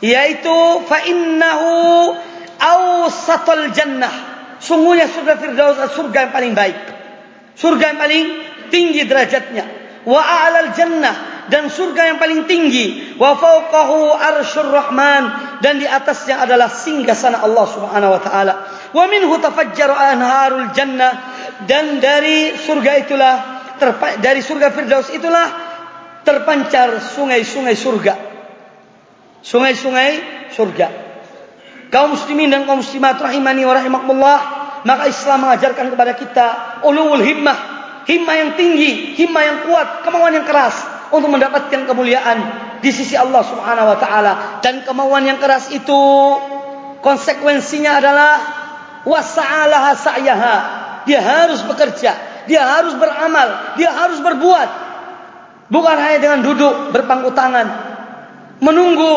yaitu fa innahu awsatul jannah. Sungguhnya surga firdaus adalah surga yang paling baik. Surga yang paling tinggi derajatnya. Wa a'lal jannah dan surga yang paling tinggi. Wa fawqahu arsyur rahman dan di atasnya adalah singgasana Allah Subhanahu wa taala wa minhu tafajjaru anharul jannah. Dan dari surga itulah dari surga firdaus itulah terpancar sungai-sungai surga. Sungai-sungai surga. Kaum muslimin dan kaum muslimat rahimani wa rahimakumullah maka Islam mengajarkan kepada kita ulul himmah. Himmah yang tinggi himmah yang kuat kemauan yang keras untuk mendapatkan kemuliaan di sisi Allah Subhanahu wa taala. Dan kemauan yang keras itu konsekuensinya adalah wasa'alaha sa'yaha. Dia harus bekerja. Dia harus beramal. Dia harus berbuat. Bukan hanya dengan duduk berpangku tangan menunggu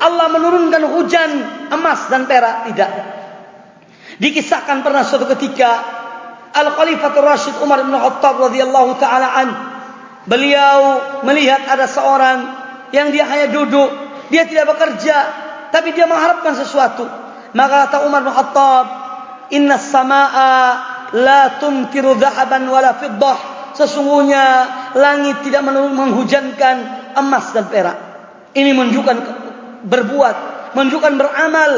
Allah menurunkan hujan emas dan perak. Tidak. Dikisahkan pernah suatu ketika Al-Khalifatul Rashid Umar bin Khattab radhiyallahu taala an. Beliau melihat ada seorang yang dia hanya duduk, dia tidak bekerja, tapi dia mengharapkan sesuatu. Maka kata Umar bin Khattab, "Inna samaa la tumtiru dhahaban wala fiddah." Sesungguhnya langit tidak menghujankan emas dan perak. Ini menunjukkan berbuat, menunjukkan beramal.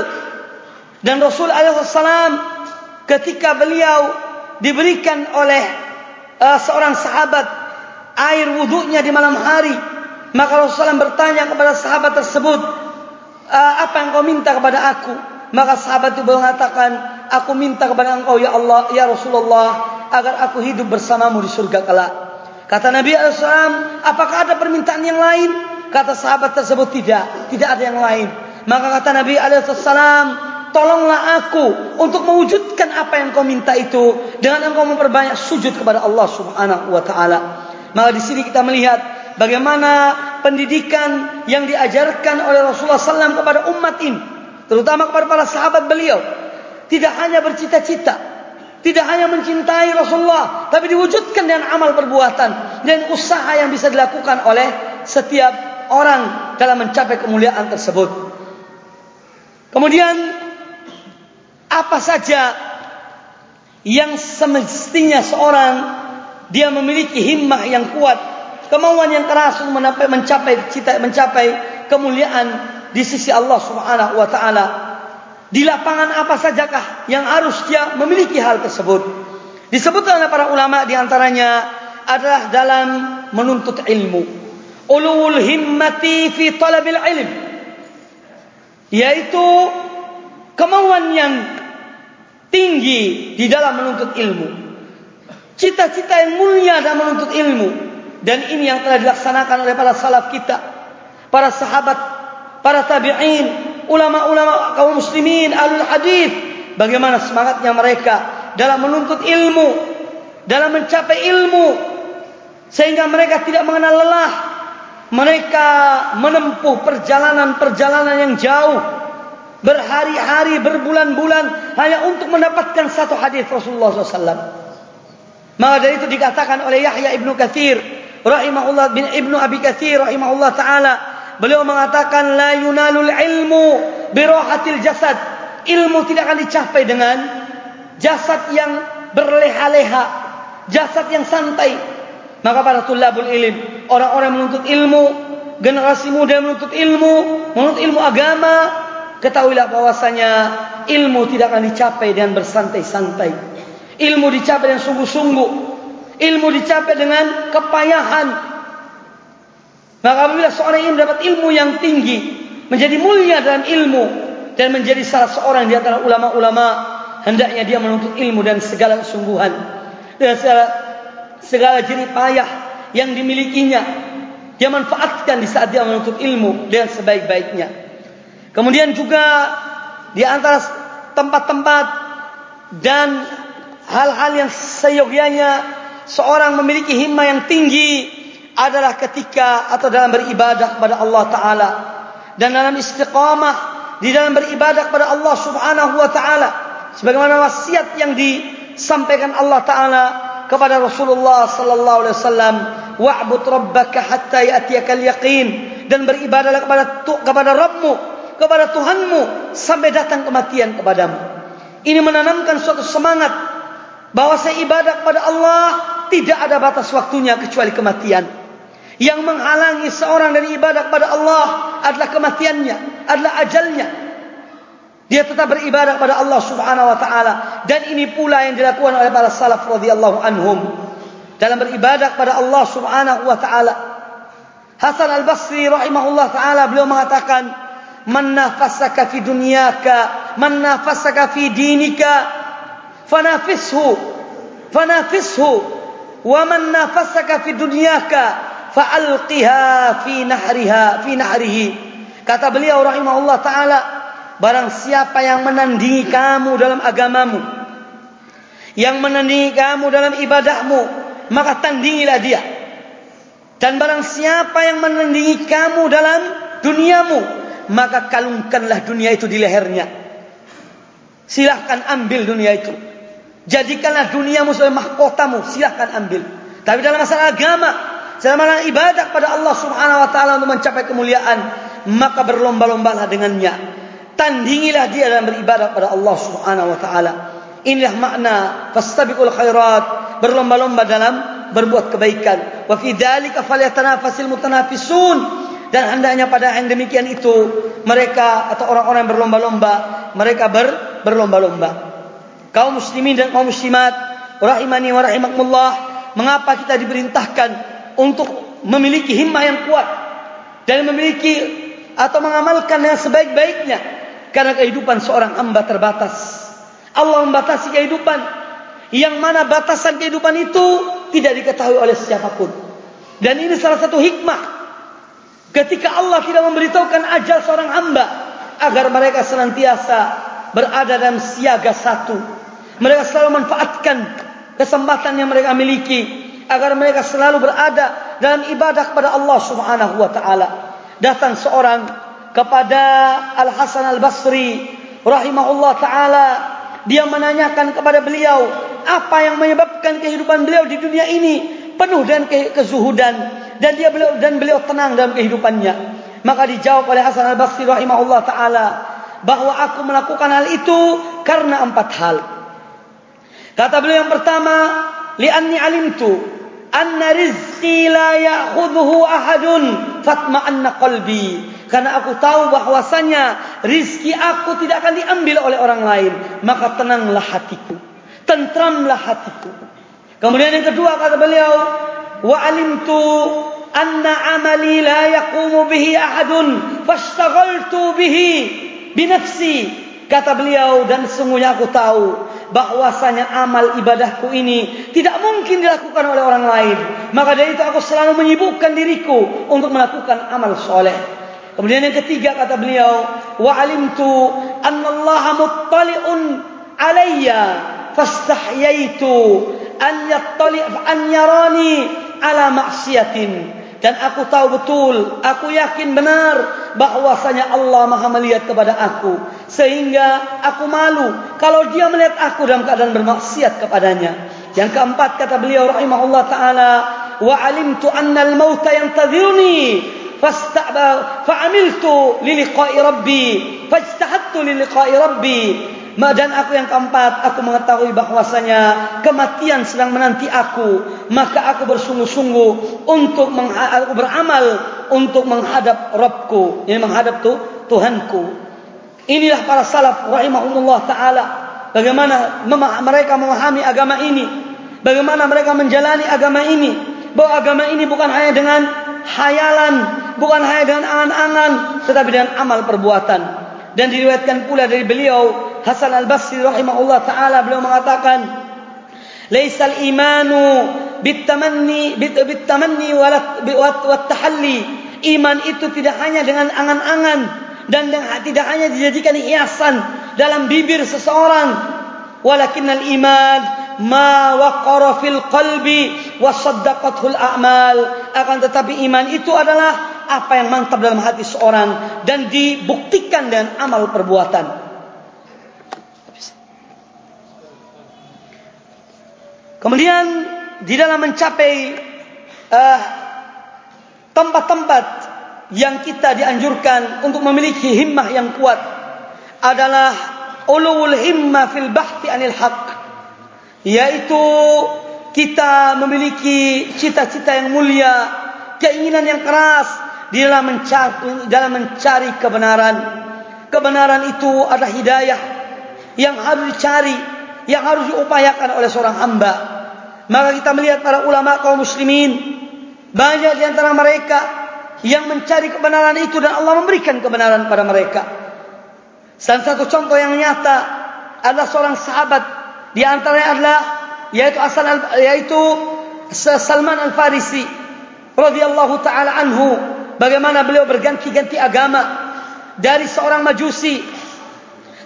Dan Rasul alaihi ketika beliau diberikan oleh uh, seorang sahabat air wuduknya di malam hari, maka Rasulullah bertanya kepada sahabat tersebut, uh, apa yang kau minta kepada aku? Maka sahabat itu mengatakan, aku minta kepada engkau ya Allah, ya Rasulullah, agar aku hidup bersamamu di surga kelak. Kata Nabi SAW, apakah ada permintaan yang lain? Kata sahabat tersebut, tidak. Tidak ada yang lain. Maka kata Nabi SAW, tolonglah aku untuk mewujudkan apa yang kau minta itu. Dengan engkau memperbanyak sujud kepada Allah Subhanahu Wa Taala. Maka di sini kita melihat bagaimana pendidikan yang diajarkan oleh Rasulullah SAW kepada umat ini. Terutama kepada para sahabat beliau. Tidak hanya bercita-cita. Tidak hanya mencintai Rasulullah. Tapi diwujudkan dengan amal perbuatan. Dan usaha yang bisa dilakukan oleh setiap orang dalam mencapai kemuliaan tersebut. Kemudian. Apa saja yang semestinya seorang dia memiliki himmah yang kuat, kemauan yang keras untuk mencapai cita mencapai kemuliaan di sisi Allah Subhanahu wa taala. Di lapangan apa sajakah yang harus dia memiliki hal tersebut? Disebutkan oleh para ulama di antaranya adalah dalam menuntut ilmu. Ulul himmati fi talabil ilm. Yaitu kemauan yang tinggi di dalam menuntut ilmu. Cita-cita yang mulia dalam menuntut ilmu. Dan ini yang telah dilaksanakan oleh para salaf kita. Para sahabat, para tabi'in, ulama-ulama kaum muslimin alul hadis bagaimana semangatnya mereka dalam menuntut ilmu dalam mencapai ilmu sehingga mereka tidak mengenal lelah. Mereka menempuh perjalanan-perjalanan yang jauh berhari-hari berbulan-bulan hanya untuk mendapatkan satu hadis Rasulullah SAW maka dari itu dikatakan oleh Yahya ibnu Kathir rahimahullah bin ibnu Abi Kathir rahimahullah taala Beliau mengatakan la yunalul ilmu birohatil jasad. Ilmu tidak akan dicapai dengan jasad yang berleha-leha, jasad yang santai. Maka para tulabul ilm, orang-orang menuntut ilmu, generasi muda menuntut ilmu, menuntut ilmu agama, ketahuilah bahwasanya ilmu tidak akan dicapai dengan bersantai-santai. Ilmu dicapai dengan sungguh-sungguh. Ilmu dicapai dengan kepayahan, Maka apabila seorang ini mendapat ilmu yang tinggi, menjadi mulia dalam ilmu dan menjadi salah seorang di antara ulama-ulama, hendaknya dia menuntut ilmu dan segala kesungguhan dan segala segala jerih payah yang dimilikinya dia manfaatkan di saat dia menuntut ilmu dengan sebaik-baiknya. Kemudian juga di antara tempat-tempat dan hal-hal yang seyogianya seorang memiliki himmah yang tinggi adalah ketika atau dalam beribadah kepada Allah Taala. Dan dalam istiqamah di dalam beribadah kepada Allah Subhanahu Wa Taala sebagaimana wasiat yang disampaikan Allah Taala kepada Rasulullah Sallallahu Alaihi Wasallam wa'bud rabbaka hatta ya'tiyakal yaqin. Dan beribadahlah kepada kepada Rabbmu kepada Tuhanmu sampai datang kematian kepadamu. Ini menanamkan suatu semangat bahawa ibadah kepada Allah tidak ada batas waktunya kecuali kematian yang menghalangi seorang dari ibadah kepada Allah adalah kematiannya, adalah ajalnya. Dia tetap beribadah kepada Allah Subhanahu wa taala dan ini pula yang dilakukan oleh para salaf radhiyallahu anhum dalam beribadah kepada Allah Subhanahu wa taala. Hasan Al-Basri rahimahullah taala beliau mengatakan, "Man nafasaka fi dunyaka, man nafasaka fi dinika, fanafishu, fanafishu, wa man nafasaka fi dunyaka, fa'alqiha fi nahriha fi nahrihi kata beliau rahimahullah taala barang siapa yang menandingi kamu dalam agamamu yang menandingi kamu dalam ibadahmu maka tandingilah dia dan barang siapa yang menandingi kamu dalam duniamu maka kalungkanlah dunia itu di lehernya silahkan ambil dunia itu Jadikanlah duniamu sebagai mahkotamu. Silahkan ambil. Tapi dalam masalah agama. Masalah ibadah kepada Allah subhanahu wa ta'ala untuk mencapai kemuliaan. Maka berlomba-lombalah dengannya. Tandingilah dia dalam beribadah kepada Allah subhanahu wa ta'ala. Inilah makna. Fastabiqul khairat. Berlomba-lomba dalam berbuat kebaikan. Wa fi dhalika falyatanafasil mutanafisun. Dan hendaknya pada yang demikian itu mereka atau orang-orang yang berlomba-lomba mereka ber, berlomba-lomba. Kaum muslimin dan kaum muslimat rahimani wa rahimakumullah, mengapa kita diperintahkan untuk memiliki himmah yang kuat dan memiliki atau mengamalkan yang sebaik-baiknya? Karena kehidupan seorang hamba terbatas. Allah membatasi kehidupan yang mana batasan kehidupan itu tidak diketahui oleh siapapun. Dan ini salah satu hikmah Ketika Allah tidak memberitahukan ajal seorang hamba agar mereka senantiasa berada dalam siaga satu. Mereka selalu manfaatkan kesempatan yang mereka miliki agar mereka selalu berada dalam ibadah kepada Allah Subhanahu wa taala. Datang seorang kepada Al Hasan Al Basri rahimahullah taala dia menanyakan kepada beliau apa yang menyebabkan kehidupan beliau di dunia ini penuh dengan kezuhudan dan dia beliau dan beliau tenang dalam kehidupannya. Maka dijawab oleh Hasan Al Basri rahimahullah taala bahwa aku melakukan hal itu karena empat hal. Kata beliau yang pertama, li'anni alimtu anna rizqi la ya'khudhuhu ahadun fatma anna qalbi. Karena aku tahu bahwasanya rizki aku tidak akan diambil oleh orang lain maka tenanglah hatiku tentramlah hatiku. Kemudian yang kedua kata beliau wa alimtu anna amali la yaqumu bihi ahadun fashtaghaltu bihi binafsi kata beliau dan sungguhnya aku tahu bahwasanya amal ibadahku ini tidak mungkin dilakukan oleh orang lain. Maka dari itu aku selalu menyibukkan diriku untuk melakukan amal soleh. Kemudian yang ketiga kata beliau wa alimtu anna Allah muttali'un alayya fastahyaitu an yattali' an yarani ala maksiatin dan aku tahu betul aku yakin benar bahwasanya Allah Maha melihat kepada aku. Sehingga aku malu kalau dia melihat aku dalam keadaan bermaksiat kepadanya. Yang keempat kata beliau rahimahullah taala wa alimtu anna al mauta yantadhiruni fasta'ba fa'amiltu li liqa'i rabbi fajtahattu li liqa'i rabbi dan aku yang keempat, aku mengetahui bahwasanya kematian sedang menanti aku. Maka aku bersungguh-sungguh untuk aku beramal untuk menghadap Rabbku. Ini menghadap tu, Tuhanku. Inilah para salaf rahimahumullah ta'ala. Bagaimana mereka memahami agama ini. Bagaimana mereka menjalani agama ini. Bahwa agama ini bukan hanya dengan hayalan. Bukan hanya dengan angan-angan. Tetapi dengan amal perbuatan. Dan diriwayatkan pula dari beliau Hasan Al-Basri rahimahullah taala beliau mengatakan laisal imanu bitamanni bitamanni wat tahalli iman itu tidak hanya dengan angan-angan dan tidak hanya dijadikan hiasan dalam bibir seseorang. Walakinnal iman ma waqara fil qalbi wa saddaqathu al a'mal. Akan tetapi iman itu adalah apa yang mantap dalam hati seorang dan dibuktikan dengan amal perbuatan Kemudian di dalam mencapai uh, tempat-tempat yang kita dianjurkan untuk memiliki himmah yang kuat adalah ulul himmah fil bahti anil haq yaitu kita memiliki cita-cita yang mulia keinginan yang keras di dalam mencari dalam mencari kebenaran kebenaran itu adalah hidayah yang harus dicari yang harus diupayakan oleh seorang hamba. Maka kita melihat para ulama kaum muslimin banyak di antara mereka yang mencari kebenaran itu dan Allah memberikan kebenaran pada mereka. Salah satu contoh yang nyata adalah seorang sahabat di antaranya adalah yaitu asal yaitu Salman Al Farisi radhiyallahu taala anhu bagaimana beliau berganti-ganti agama dari seorang majusi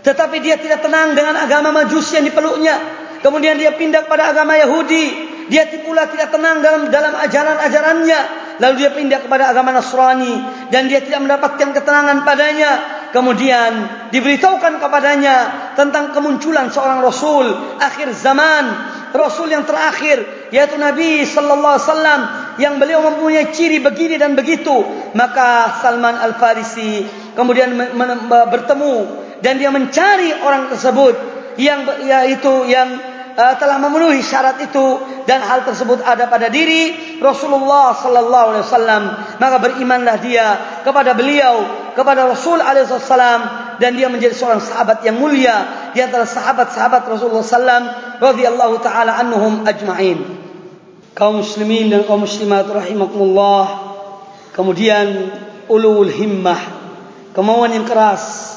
tetapi dia tidak tenang dengan agama majusi yang dipeluknya. Kemudian dia pindah kepada agama Yahudi. Dia pula tidak tenang dalam dalam ajaran-ajarannya. Lalu dia pindah kepada agama Nasrani. Dan dia tidak mendapatkan ketenangan padanya. kemudian diberitahukan kepadanya tentang kemunculan seorang rasul akhir zaman, rasul yang terakhir yaitu Nabi sallallahu alaihi wasallam yang beliau mempunyai ciri begini dan begitu, maka Salman Al-Farisi kemudian bertemu dan dia mencari orang tersebut yang yaitu yang uh, telah memenuhi syarat itu dan hal tersebut ada pada diri Rasulullah sallallahu alaihi wasallam. Maka berimanlah dia kepada beliau kepada Rasul alaihi wasallam dan dia menjadi seorang sahabat yang mulia di antara sahabat-sahabat Rasulullah sallam radhiyallahu taala anhum ajma'in. Kaum muslimin dan kaum muslimat rahimakumullah. Kemudian ulul himmah kemauan yang keras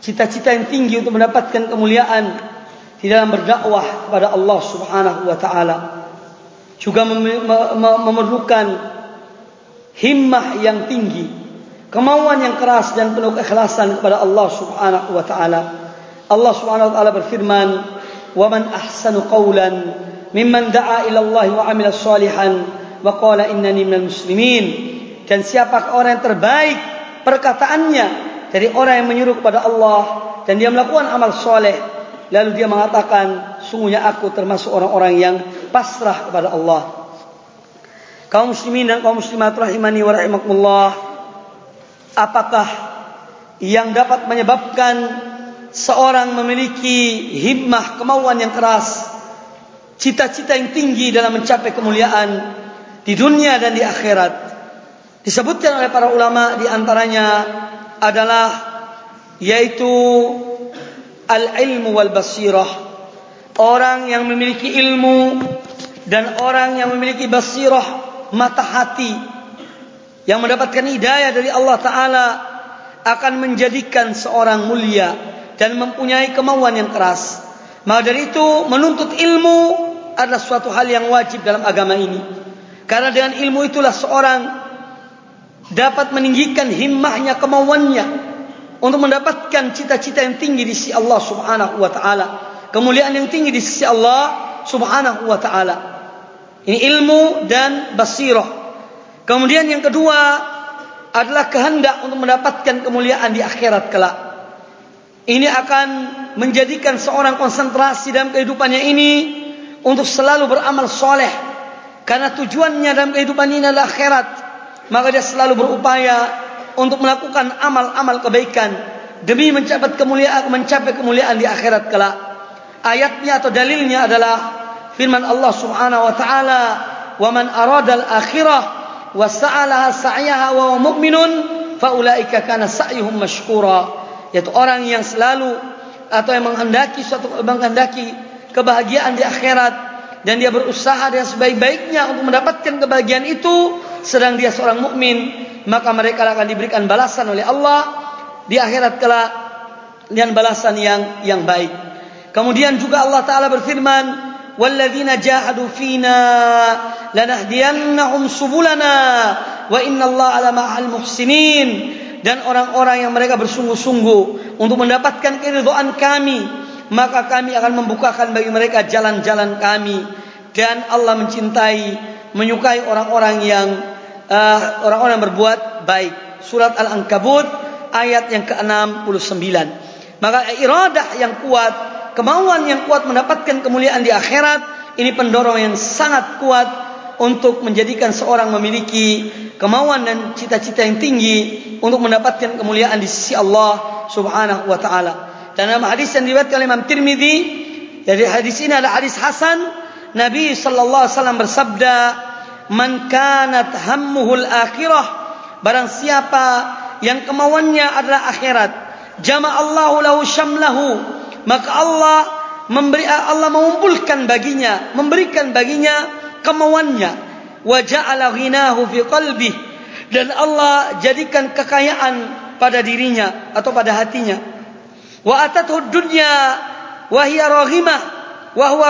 cita-cita yang tinggi untuk mendapatkan kemuliaan di dalam berdakwah kepada Allah Subhanahu wa taala. Juga memerlukan himmah yang tinggi. Kemauan yang keras dan penuh keikhlasan kepada Allah Subhanahu wa taala. Allah Subhanahu wa taala berfirman wa man ahsanu qawlan mimman da'a ila Allah wa 'amila salihan wa qala innani minal muslimin. Dan siapa orang yang terbaik perkataannya dari orang yang menyuruh kepada Allah dan dia melakukan amal soleh Lalu dia mengatakan, sungguhnya aku termasuk orang-orang yang pasrah kepada Allah. Kaum muslimin dan kaum muslimat rahimani wa rahimakumullah. Apakah yang dapat menyebabkan seorang memiliki himmah, kemauan yang keras, cita-cita yang tinggi dalam mencapai kemuliaan di dunia dan di akhirat. Disebutkan oleh para ulama di antaranya adalah yaitu al-ilmu wal basirah. Orang yang memiliki ilmu dan orang yang memiliki basirah mata hati yang mendapatkan hidayah dari Allah taala akan menjadikan seorang mulia dan mempunyai kemauan yang keras. Maka dari itu menuntut ilmu adalah suatu hal yang wajib dalam agama ini. Karena dengan ilmu itulah seorang dapat meninggikan himmahnya, kemauannya untuk mendapatkan cita-cita yang tinggi di sisi Allah Subhanahu wa taala, kemuliaan yang tinggi di sisi Allah Subhanahu wa taala. Ini ilmu dan basirah. Kemudian yang kedua adalah kehendak untuk mendapatkan kemuliaan di akhirat kelak. Ini akan menjadikan seorang konsentrasi dalam kehidupannya ini untuk selalu beramal soleh. Karena tujuannya dalam kehidupan ini adalah akhirat. Maka dia selalu berupaya untuk melakukan amal-amal kebaikan demi mencapai kemuliaan mencapai kemuliaan di akhirat kelak. Ayatnya atau dalilnya adalah firman Allah Subhanahu wa taala, "Wa man arada al-akhirah wa sa'alaha sa'yaha wa huwa mu'minun fa kana sa'yuhum mashkura." Yaitu orang yang selalu atau yang menghendaki suatu menghendaki kebahagiaan di akhirat dan dia berusaha dengan sebaik-baiknya untuk mendapatkan kebahagiaan itu sedang dia seorang mukmin maka mereka akan diberikan balasan oleh Allah di akhirat kelak dengan balasan yang yang baik. Kemudian juga Allah taala berfirman, "Walladzina jahadu fina lanahdiyannahum subulana wa innallaha 'ala ma'al muhsinin." Dan orang-orang yang mereka bersungguh-sungguh untuk mendapatkan keridhaan kami, maka kami akan membukakan bagi mereka jalan-jalan kami dan Allah mencintai menyukai orang-orang yang uh, orang-orang yang berbuat baik. Surat Al-Ankabut ayat yang ke-69. Maka iradah yang kuat, kemauan yang kuat mendapatkan kemuliaan di akhirat, ini pendorong yang sangat kuat untuk menjadikan seorang memiliki kemauan dan cita-cita yang tinggi untuk mendapatkan kemuliaan di sisi Allah Subhanahu wa taala. Dan dalam hadis yang diriwayatkan oleh Imam Tirmizi, dari hadis ini adalah hadis hasan, Nabi sallallahu alaihi wasallam bersabda, man kanat hammuhul akhirah. Barang siapa yang kemauannya adalah akhirat jama Allahu lahu syamlahu maka Allah memberi Allah mengumpulkan baginya memberikan baginya kemauannya. Wa ja'ala ghinahu fi qalbi dan Allah jadikan kekayaan pada dirinya atau pada hatinya. Wa atathu dunya wa hiya raghimah. Wa huwa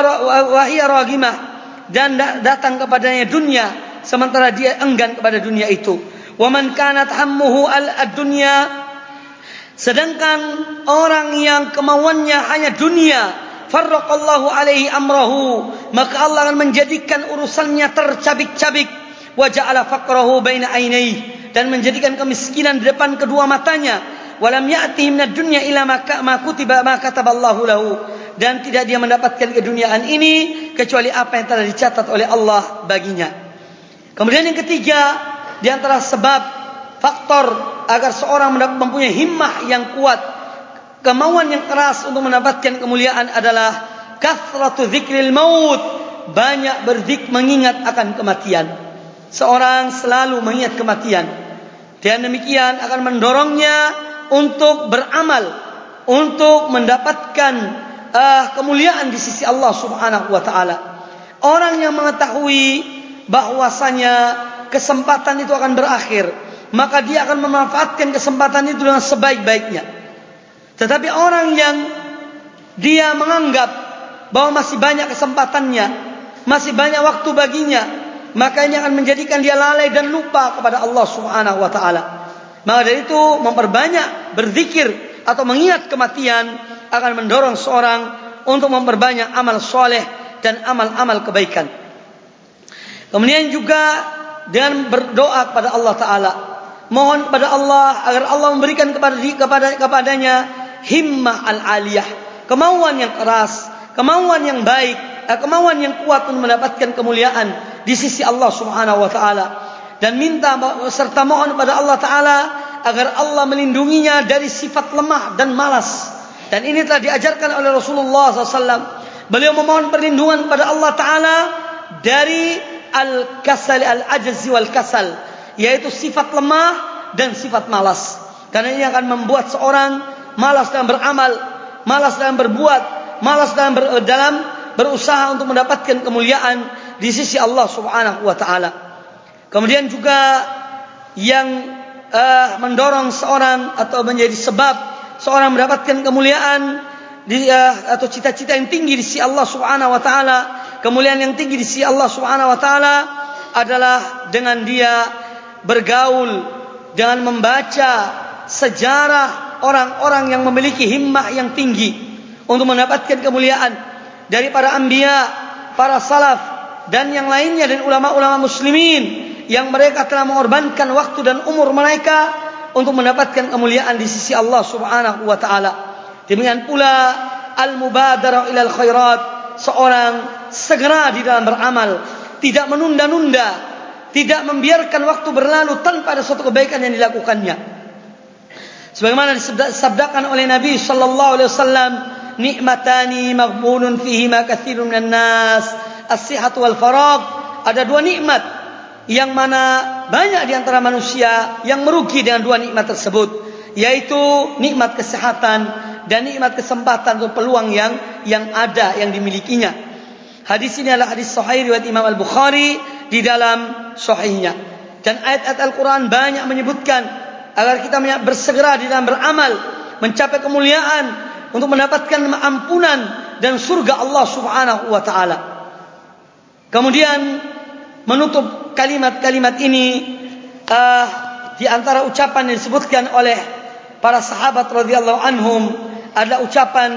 wa hiya raghimah dan datang kepadanya dunia sementara dia enggan kepada dunia itu. Wa man kanat hammuhu al-dunya sedangkan orang yang kemauannya hanya dunia farraqallahu alaihi amrahu maka Allah akan menjadikan urusannya tercabik-cabik. Wa ja'ala faqrahu baina ainaihi dan menjadikan kemiskinan di depan kedua matanya. Walam ya'tihi minad dunya ila ma kutiba ma kataballahu lahu dan tidak dia mendapatkan keduniaan ini kecuali apa yang telah dicatat oleh Allah baginya. Kemudian yang ketiga di antara sebab faktor agar seorang mempunyai himmah yang kuat, kemauan yang keras untuk mendapatkan kemuliaan adalah kathratu dzikril maut, banyak berzik mengingat akan kematian. Seorang selalu mengingat kematian. Dan demikian akan mendorongnya untuk beramal untuk mendapatkan uh, kemuliaan di sisi Allah Subhanahu wa taala. Orang yang mengetahui bahwasanya kesempatan itu akan berakhir, maka dia akan memanfaatkan kesempatan itu dengan sebaik-baiknya. Tetapi orang yang dia menganggap bahwa masih banyak kesempatannya, masih banyak waktu baginya, maka ini akan menjadikan dia lalai dan lupa kepada Allah Subhanahu wa taala. Maka dari itu memperbanyak berzikir atau mengingat kematian akan mendorong seorang untuk memperbanyak amal soleh dan amal-amal kebaikan. Kemudian juga dengan berdoa kepada Allah Taala, mohon kepada Allah agar Allah memberikan kepada kepada kepadanya himmah al aliyah, kemauan yang keras, kemauan yang baik, eh, kemauan yang kuat untuk mendapatkan kemuliaan di sisi Allah Subhanahu Wa Taala dan minta serta mohon kepada Allah Taala agar Allah melindunginya dari sifat lemah dan malas dan ini telah diajarkan oleh Rasulullah SAW. Beliau memohon perlindungan kepada Allah Taala dari al-kasal al-ajzi wal kasal, yaitu sifat lemah dan sifat malas. Karena ini akan membuat seorang malas dalam beramal, malas dalam berbuat, malas dalam ber, dalam berusaha untuk mendapatkan kemuliaan di sisi Allah Subhanahu wa taala. Kemudian juga yang uh, mendorong seorang atau menjadi sebab seorang mendapatkan kemuliaan di, uh, atau cita-cita yang tinggi di sisi Allah Subhanahu wa taala, kemuliaan yang tinggi di sisi Allah Subhanahu wa taala adalah dengan dia bergaul dengan membaca sejarah orang-orang yang memiliki himmah yang tinggi untuk mendapatkan kemuliaan dari para anbiya, para salaf dan yang lainnya dan ulama-ulama muslimin yang mereka telah mengorbankan waktu dan umur mereka untuk mendapatkan kemuliaan di sisi Allah Subhanahu wa taala. Demikian pula al-mubadarah ila al-khairat, seorang segera di dalam beramal, tidak menunda-nunda, tidak membiarkan waktu berlalu tanpa ada suatu kebaikan yang dilakukannya. Sebagaimana disabdakan oleh Nabi sallallahu alaihi wasallam, nikmatani maghbunun fihi ma katsirun minan nas, as-sihhatu wal faragh. Ada dua nikmat yang mana banyak di antara manusia yang merugi dengan dua nikmat tersebut yaitu nikmat kesehatan dan nikmat kesempatan atau peluang yang yang ada yang dimilikinya. Hadis ini adalah hadis sahih riwayat Imam Al-Bukhari di dalam sahihnya. Dan ayat-ayat Al-Quran banyak menyebutkan agar kita bersegera di dalam beramal mencapai kemuliaan untuk mendapatkan ampunan dan surga Allah Subhanahu wa taala. Kemudian menutup kalimat-kalimat ini uh, di antara ucapan yang disebutkan oleh para sahabat radhiyallahu anhum ada ucapan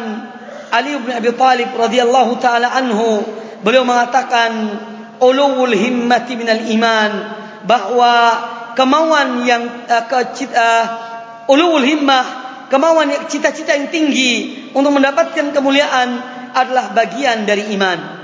Ali bin Abi Thalib radhiyallahu taala anhu. Beliau mengatakan ulul himmati minal iman bahwa kemauan yang uh, ke uh, ulul himmah kemauan cita-cita yang tinggi untuk mendapatkan kemuliaan adalah bagian dari iman